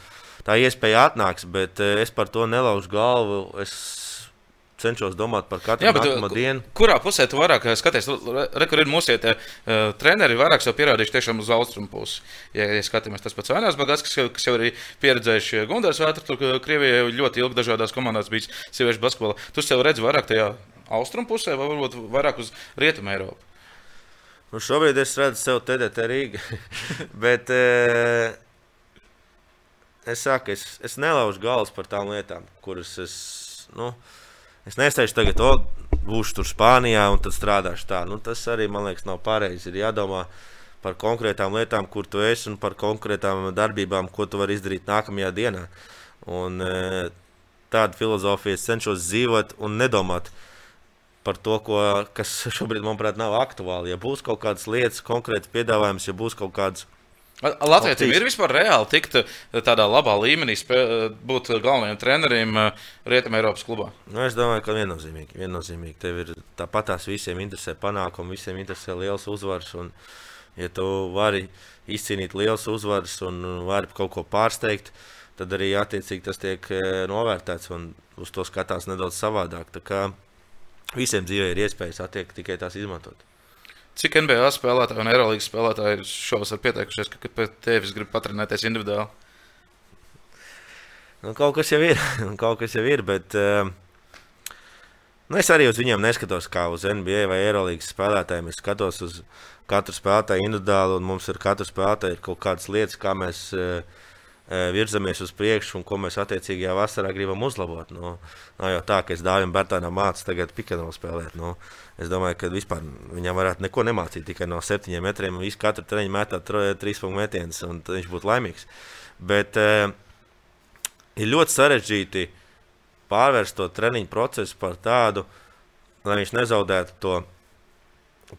tā iespēja atnāks, bet eh, es par to nelaužu galvu. Es cenšos domāt par katru Jā, nākamo ku- dienu. kurā pusē tu vairāk eh, skaties? Re, kur ir mūsu tie, uh, treneri, vairāk jau pierādījuši tiešām uz austrumu pusi. Ja, ja skatāmies tas pats Vainās Bagats, kas, kas jau ir pieredzējuši Gundars Vētru, tur Krievijā jau ļoti ilgi dažādās komandās bijis sieviešu basketbolā. Tu sev redzi vairāk tajā austrumu pusē vai varbūt vairāk uz rietumu Eiropu? Nu, šobrīd es redzu sev TDT Rīgā. [laughs] Bet uh, es saku, es, es nelaužu galvas par tām lietām, kuras es. Nu, es nesteigšu tagad, o, būšu tur Spānijā un tad strādāšu tā. Nu, tas arī man liekas, nav pareizi. Ir jādomā par konkrētām lietām, kur tu esi un par konkrētām darbībām, ko tu vari izdarīt nākamajā dienā. Un, uh, tādu filozofiju cenšos dzīvot un nedomāt par to, ko, kas [laughs] šobrīd, manuprāt, nav aktuāli. Ja būs kaut kādas lietas, konkrēti piedāvājums, ja būs kaut kādas. Latvijam ir vispār reāli tikt tādā labā līmenī, spē, būt galvenajam trenerim uh, Rietumē Eiropas klubā? Nu, es domāju, ka viennozīmīgi. viennozīmīgi. Tev ir tāpat tās visiem interesē panākumi, visiem interesē liels uzvars. Un, ja tu vari izcīnīt liels uzvars un vari kaut ko pārsteigt, tad arī attiecīgi tas tiek eh, novērtēts un uz to skatās nedaudz savādāk. Tā kā visiem dzīvē ir iespējas attiekt tikai tās izmantot. Cik NBA spēlētāji un Eirolandes spēlētāji ir šovasar pieteikušies, ka pēc tevis grib patrenēties individuāli? Nu, kaut kas jau ir, [laughs] kaut kas jau ir, bet uh, nu, es arī uz viņiem neskatos kā uz NBA vai Eirolandes spēlētājiem. Es skatos uz katru spēlētāju individuāli, un mums ir katrs spēlētājs kaut kādas lietas, kā mēs uh, virzamies uz priekšu un ko mēs attiecīgajā vasarā gribam uzlabot. Nu, nav jau tā, ka es dāvim Bērtānam mācu tagad pikānu spēlēt. Nu, es domāju, ka vispār viņam varētu neko nemācīt tikai no septiņiem metriem. Visu katru treniņu metā trīs punktu metienus, un viņš būtu laimīgs. Bet uh, ir ļoti sarežģīti pārvērst to treniņu procesu par tādu, lai viņš nezaudētu to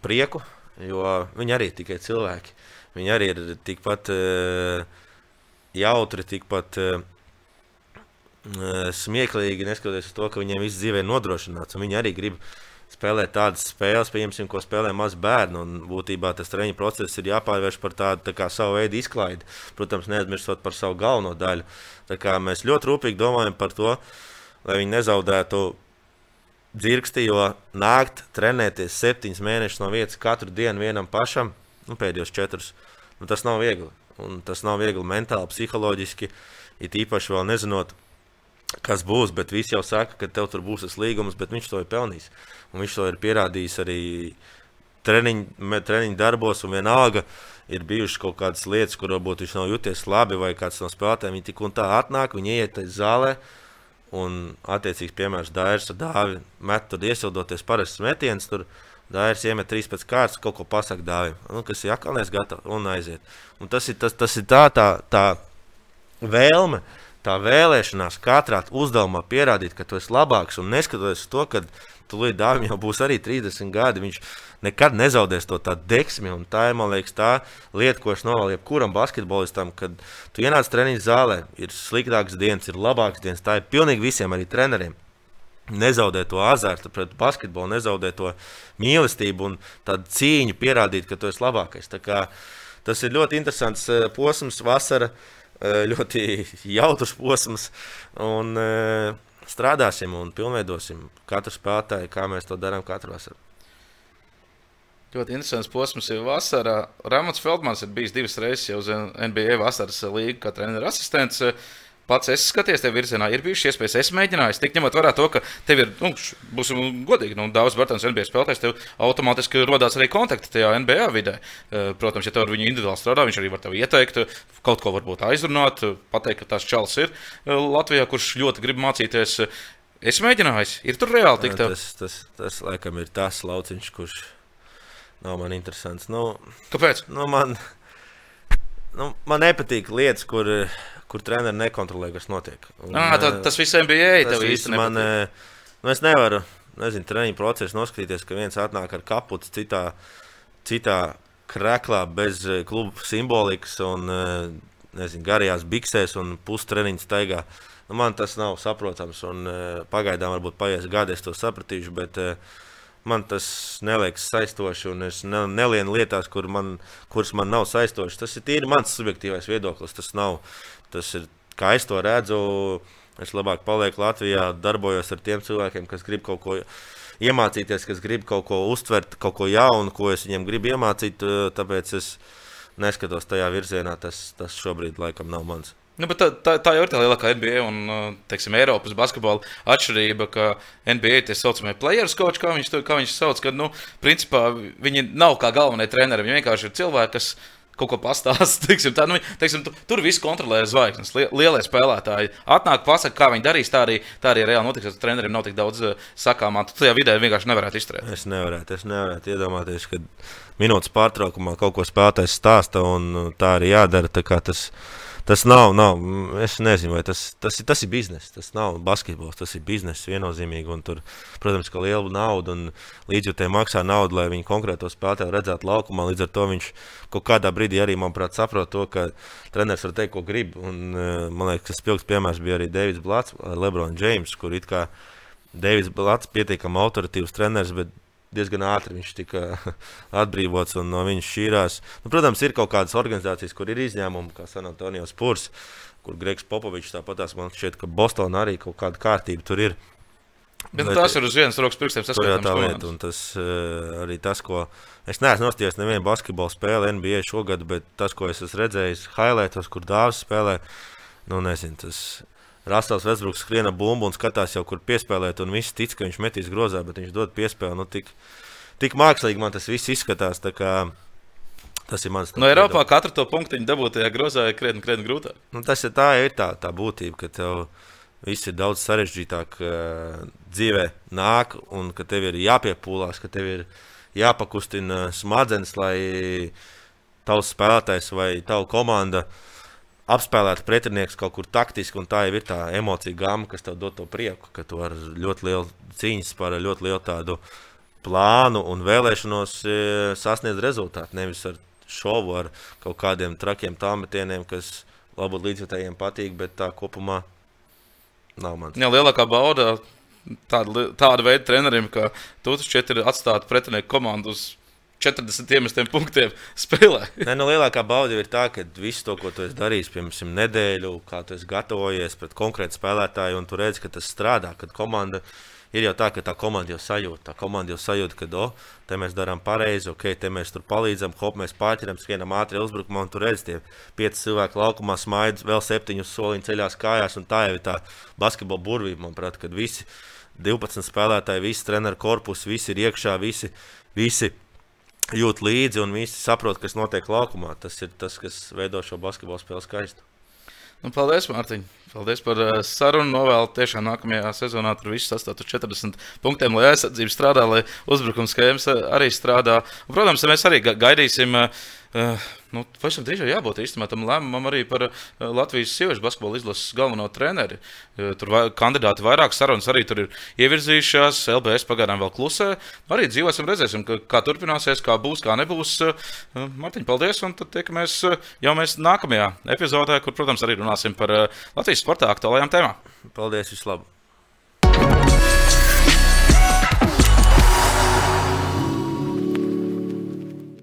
prieku, jo viņi arī ir tikai cilvēki. Viņi arī ir tikpat uh, jautri, tikpat uh, smieklīgi, neskatoties uz to, ka viņiem viss dzīvē ir nodrošināts. Viņi arī grib spēlēt tādas spēles, pieņemsim, ko spēlē maz bērni. Un būtībā tas treniņu process ir jāpārvērš par tādu tā kā, savu veidu izklaidi. Protams, neaizmirstot par savu galveno daļu. Mēs ļoti rūpīgi domājam par to, lai viņi nezaudētu dzirksti, jo nākt trenēties septiņus mēnešus no vietas katru dienu vienam pašam, nu, pēdējos četrus, nu, tas nav viegli. Un tas nav viegli mentāli, psiholoģiski. It īpaši vēl nezinot, kas būs. Bet viss jau saka, ka tev tur būs tas līgums, bet viņš to ir pelnījis. Un viņš to ir pierādījis arī treniņu, treniņu darbos. Un vienalga ir bijušas kaut kādas lietas, kur varbūt viņš nav jūties labi, vai kāds no spēlētājiem tik un tā atnāk, viņi ieiet zālē. Un, attiecīgs piemērs, Dārzs ar dāvi met, tur iesildoties parastas metienas. Tur, Dārzs iemet 13 kārtas, kaut ko pasakā dāvim, nu, kas ir akalnēs gatavs un aiziet. Un tas ir, tas, tas ir tā, tā, tā vēlme, tā vēlēšanās katrā uzdevumā pierādīt, ka tu esi labāks un neskatoties uz to, ka tūlīt dāvim jau būs arī 30 gadi. Viņš nekad nezaudēs to tādu deksmi. Un tā ir, man liekas, tā lieta, ko es novēlu jebkuram basketbolistam, kad tu ienāc treniņu zālē, ir sliktāks dienas, ir labāks dienas. Tā ir pilnīgi visiem, arī treneriem nezaudē to azartu pret basketbolu, nezaudē to mīlestību un tādu cīņu pierādīt, ka tu esi labākais. Kā, tas ir ļoti interesants eh, posms, vasara, eh, ļoti [laughs] jautrs posms. Un, eh, strādāsim un pilnveidosim katru spēlētāju, kā mēs to darām katru vasaru. Ļoti interesants posms ir vasarā. Rāmats Feldmans ir bijis divas reizes jau uz NBA vasaras līniju, kā treneris asistents. Uh, pats esi skaties tajā virzienā, ir bijušas iespējas. Es mēģināju, tik ņemot vērā to, ka tev ir, nu, būsim godīgi, nu, daudz Bartons NBA spēlētājs, tev automātiski rodās arī kontakti tajā NBA vidē. Eh, protams, ja tev ar viņu individuāli strādā, viņš arī var tev ieteikt, kaut ko varbūt aizrunāt, pateikt, ka tās čels ir eh, Latvijā, kurš ļoti grib mācīties. Es mēģināju, ir tur reāli tik tālu. Tas, tas, tas, laikam, ir tas lauciņš, kurš nav man interesants. Nu, Kāpēc? Nu, man, nu, man nepatīk lietas, kur kur treneris nekontrolē, kas notiek. Un, à, tā, tas viss NBA tas viss man, nu, es nevaru, nezinu, treniņu procesu noskatīties, ka viens atnāk ar kapuci citā, citā krēklā bez kluba simbolikas un nezinu, garajās biksēs un pustreniņu staigā. Nu, man tas nav saprotams, un pagaidām varbūt paies gadi, es to sapratīšu, bet uh, man tas neliekas saistoši, un es ne, nelienu lietās, kur man, kuras man nav saistošas. Tas ir tīri mans subjektīvais viedoklis. Tas nav, tas ir, kā es to redzu. Es labāk palieku Latvijā, darbojos ar tiem cilvēkiem, kas grib kaut ko iemācīties, kas grib kaut ko uztvert, kaut ko jaunu, ko es viņiem gribu iemācīt. Tāpēc es neskatos tajā virzienā. Tas, tas šobrīd laikam nav mans. Nu, tā, tā, tā jau ir tā lielākā NBA un uh, teiksim, Eiropas basketbola atšķirība, ka NBA tā saucamie players coach, kā viņš, to, sauc, ka nu, principā viņi nav kā galvenie treneri. Viņi vienkārši ir cilvēki, kas kaut ko pastāsta. [laughs] Teiksim, tā, nu, teiksim, tu, tur viss kontrolē zvaigznes. Lielie spēlētāji atnāk, pasakā, kā viņi darīs. Tā arī, tā arī reāli notiks. Tas treneriem nav tik daudz uh, sakāmā. Tu tajā vidē vienkārši nevarētu izturēt. Es nevarētu, es nevarētu iedomāties, ka minūtes pārtraukumā kaut ko spēlētājs stāsta un uh, tā arī jādara. Tā tas, nav, nav. Es nezinu, vai tas, tas, tas ir biznesa. Tas nav basketbols, tas ir biznesa viennozīmīgi. Un tur, protams, ka liela nauda un līdzjūtēji maksā naudu, lai viņi konkrēto spēlētāju redzētu laukumā. Līdz ar to viņš kaut kādā brīdī arī, manuprāt, saprot to, ka treneris var teikt, ko grib. Un, eh, man liekas, tas spilgts piemērs bija arī Deivids Blats ar Lebronu Džeimsu, kur it kā Deivids Blats pietiekami autoritīvs treneris, bet diezgan ātri viņš tika [laughs] atbrīvots un no viņa šķīrās. Nu, protams, ir kaut kādas organizācijas, kur ir izņēmumi, kā San Antonio Spurs, kur Gregs Popovičs tāpatās man šķiet, ka Bostonā arī kaut kāda kārtība tur ir. Bet, bet tas ir uz vienas rokas pirkstiem saskatāms. Tas uh, arī tas, ko es neesmu nostājies nevienu basketbalu spēli NBA šogad, bet tas, ko es esmu redzējis highlightos, kur dāvs spēlē, nu nezinu, tas Rasels Vesbruks skriena bumbu un skatās jau, kur piespēlēt, un viss tic, ka viņš metīs grozā, bet viņš dod piespēli. Nu, tik, tik mākslīgi man tas viss izskatās. Tas ir mans. No Eiropā katru to punktu dabūtajā grozā ir krietni, krietni grūtāk. Nu, tas ir tā, ir tā, tā būtība, ka tev viss ir daudz sarežģītāk uh, dzīvē nāk, un ka tev ir jāpiepūlās, ka tev ir jāpakustina smadzenes, lai tavs spēlētājs vai tava komanda uh, apspēlēt pretinieks kaut kur taktiski, un tā jau ir tā emocija gama, kas tev dod to prieku, ka tu ar ļoti lielu cīņas par ļoti lielu tādu plānu un vēlēšanos e, sasniedz rezultātu. Nevis ar šovu, ar kaut kādiem trakiem tāmetieniem, kas varbūt līdzjutējiem patīk, bet tā kopumā nav mans. Jā, lielākā bauda tāda, tāda veida trenerim, ka tu šķiet ir atstāt pretinieku komandu uz 40 iemestiem punktiem spēlē. Nē, nu, lielākā bauda ir tā, ka visu to, ko tu esi darījis, piemēram, nedēļu, kā tu esi gatavojies pret konkrētu spēlētāju, un tu redz, ka tas strādā, kad komanda ir jau tā, ka tā komanda jau sajūt. Tā komanda jau sajūt, ka, oh, te mēs darām pareizi, ok, te mēs tur palīdzam, hop, mēs pārķeram, skrienam ātri uzbrukumā, un tur redz, tie pieci cilvēki laukumā smaida, vēl septiņus soliņus ceļās kājās, un tā jau ir tā basketbola burvība, manuprāt, kad visi 12 spēlētāji, visi treneru korpusi, visi ir iekšā, visi. visi jūt līdzi un visi saprot, kas notiek laukumā. Tas ir tas, kas veido šo basketbalu spēli skaistu. Nu, paldies, Mārtiņ! Paldies par uh, sarunu. Novēlu tiešām nākamajā sezonā tur viss sastāvtu 40 punktiem, lai aizsardzība strādā, lai uzbrukums skēmas arī strādā. Un, protams, mēs arī gaidīsim. Uh, Uh, nu, pašam drīz jau jābūt īstenībā tam lēmumam arī par uh, Latvijas sieviešu basketbola izlases galveno treneri. Uh, tur vai, kandidāti vairāk sarunas arī tur ir ievirzījušās. LBS pagaidām vēl klusē. Arī dzīvosim, redzēsim, ka, kā turpināsies, kā būs, kā nebūs. Mārtiņ, paldies! Un tad tiekamies jau mēs nākamajā epizodē, kur, protams, arī runāsim par Latvijas sportā aktuālajām tēmām. Paldies! Vislabāk!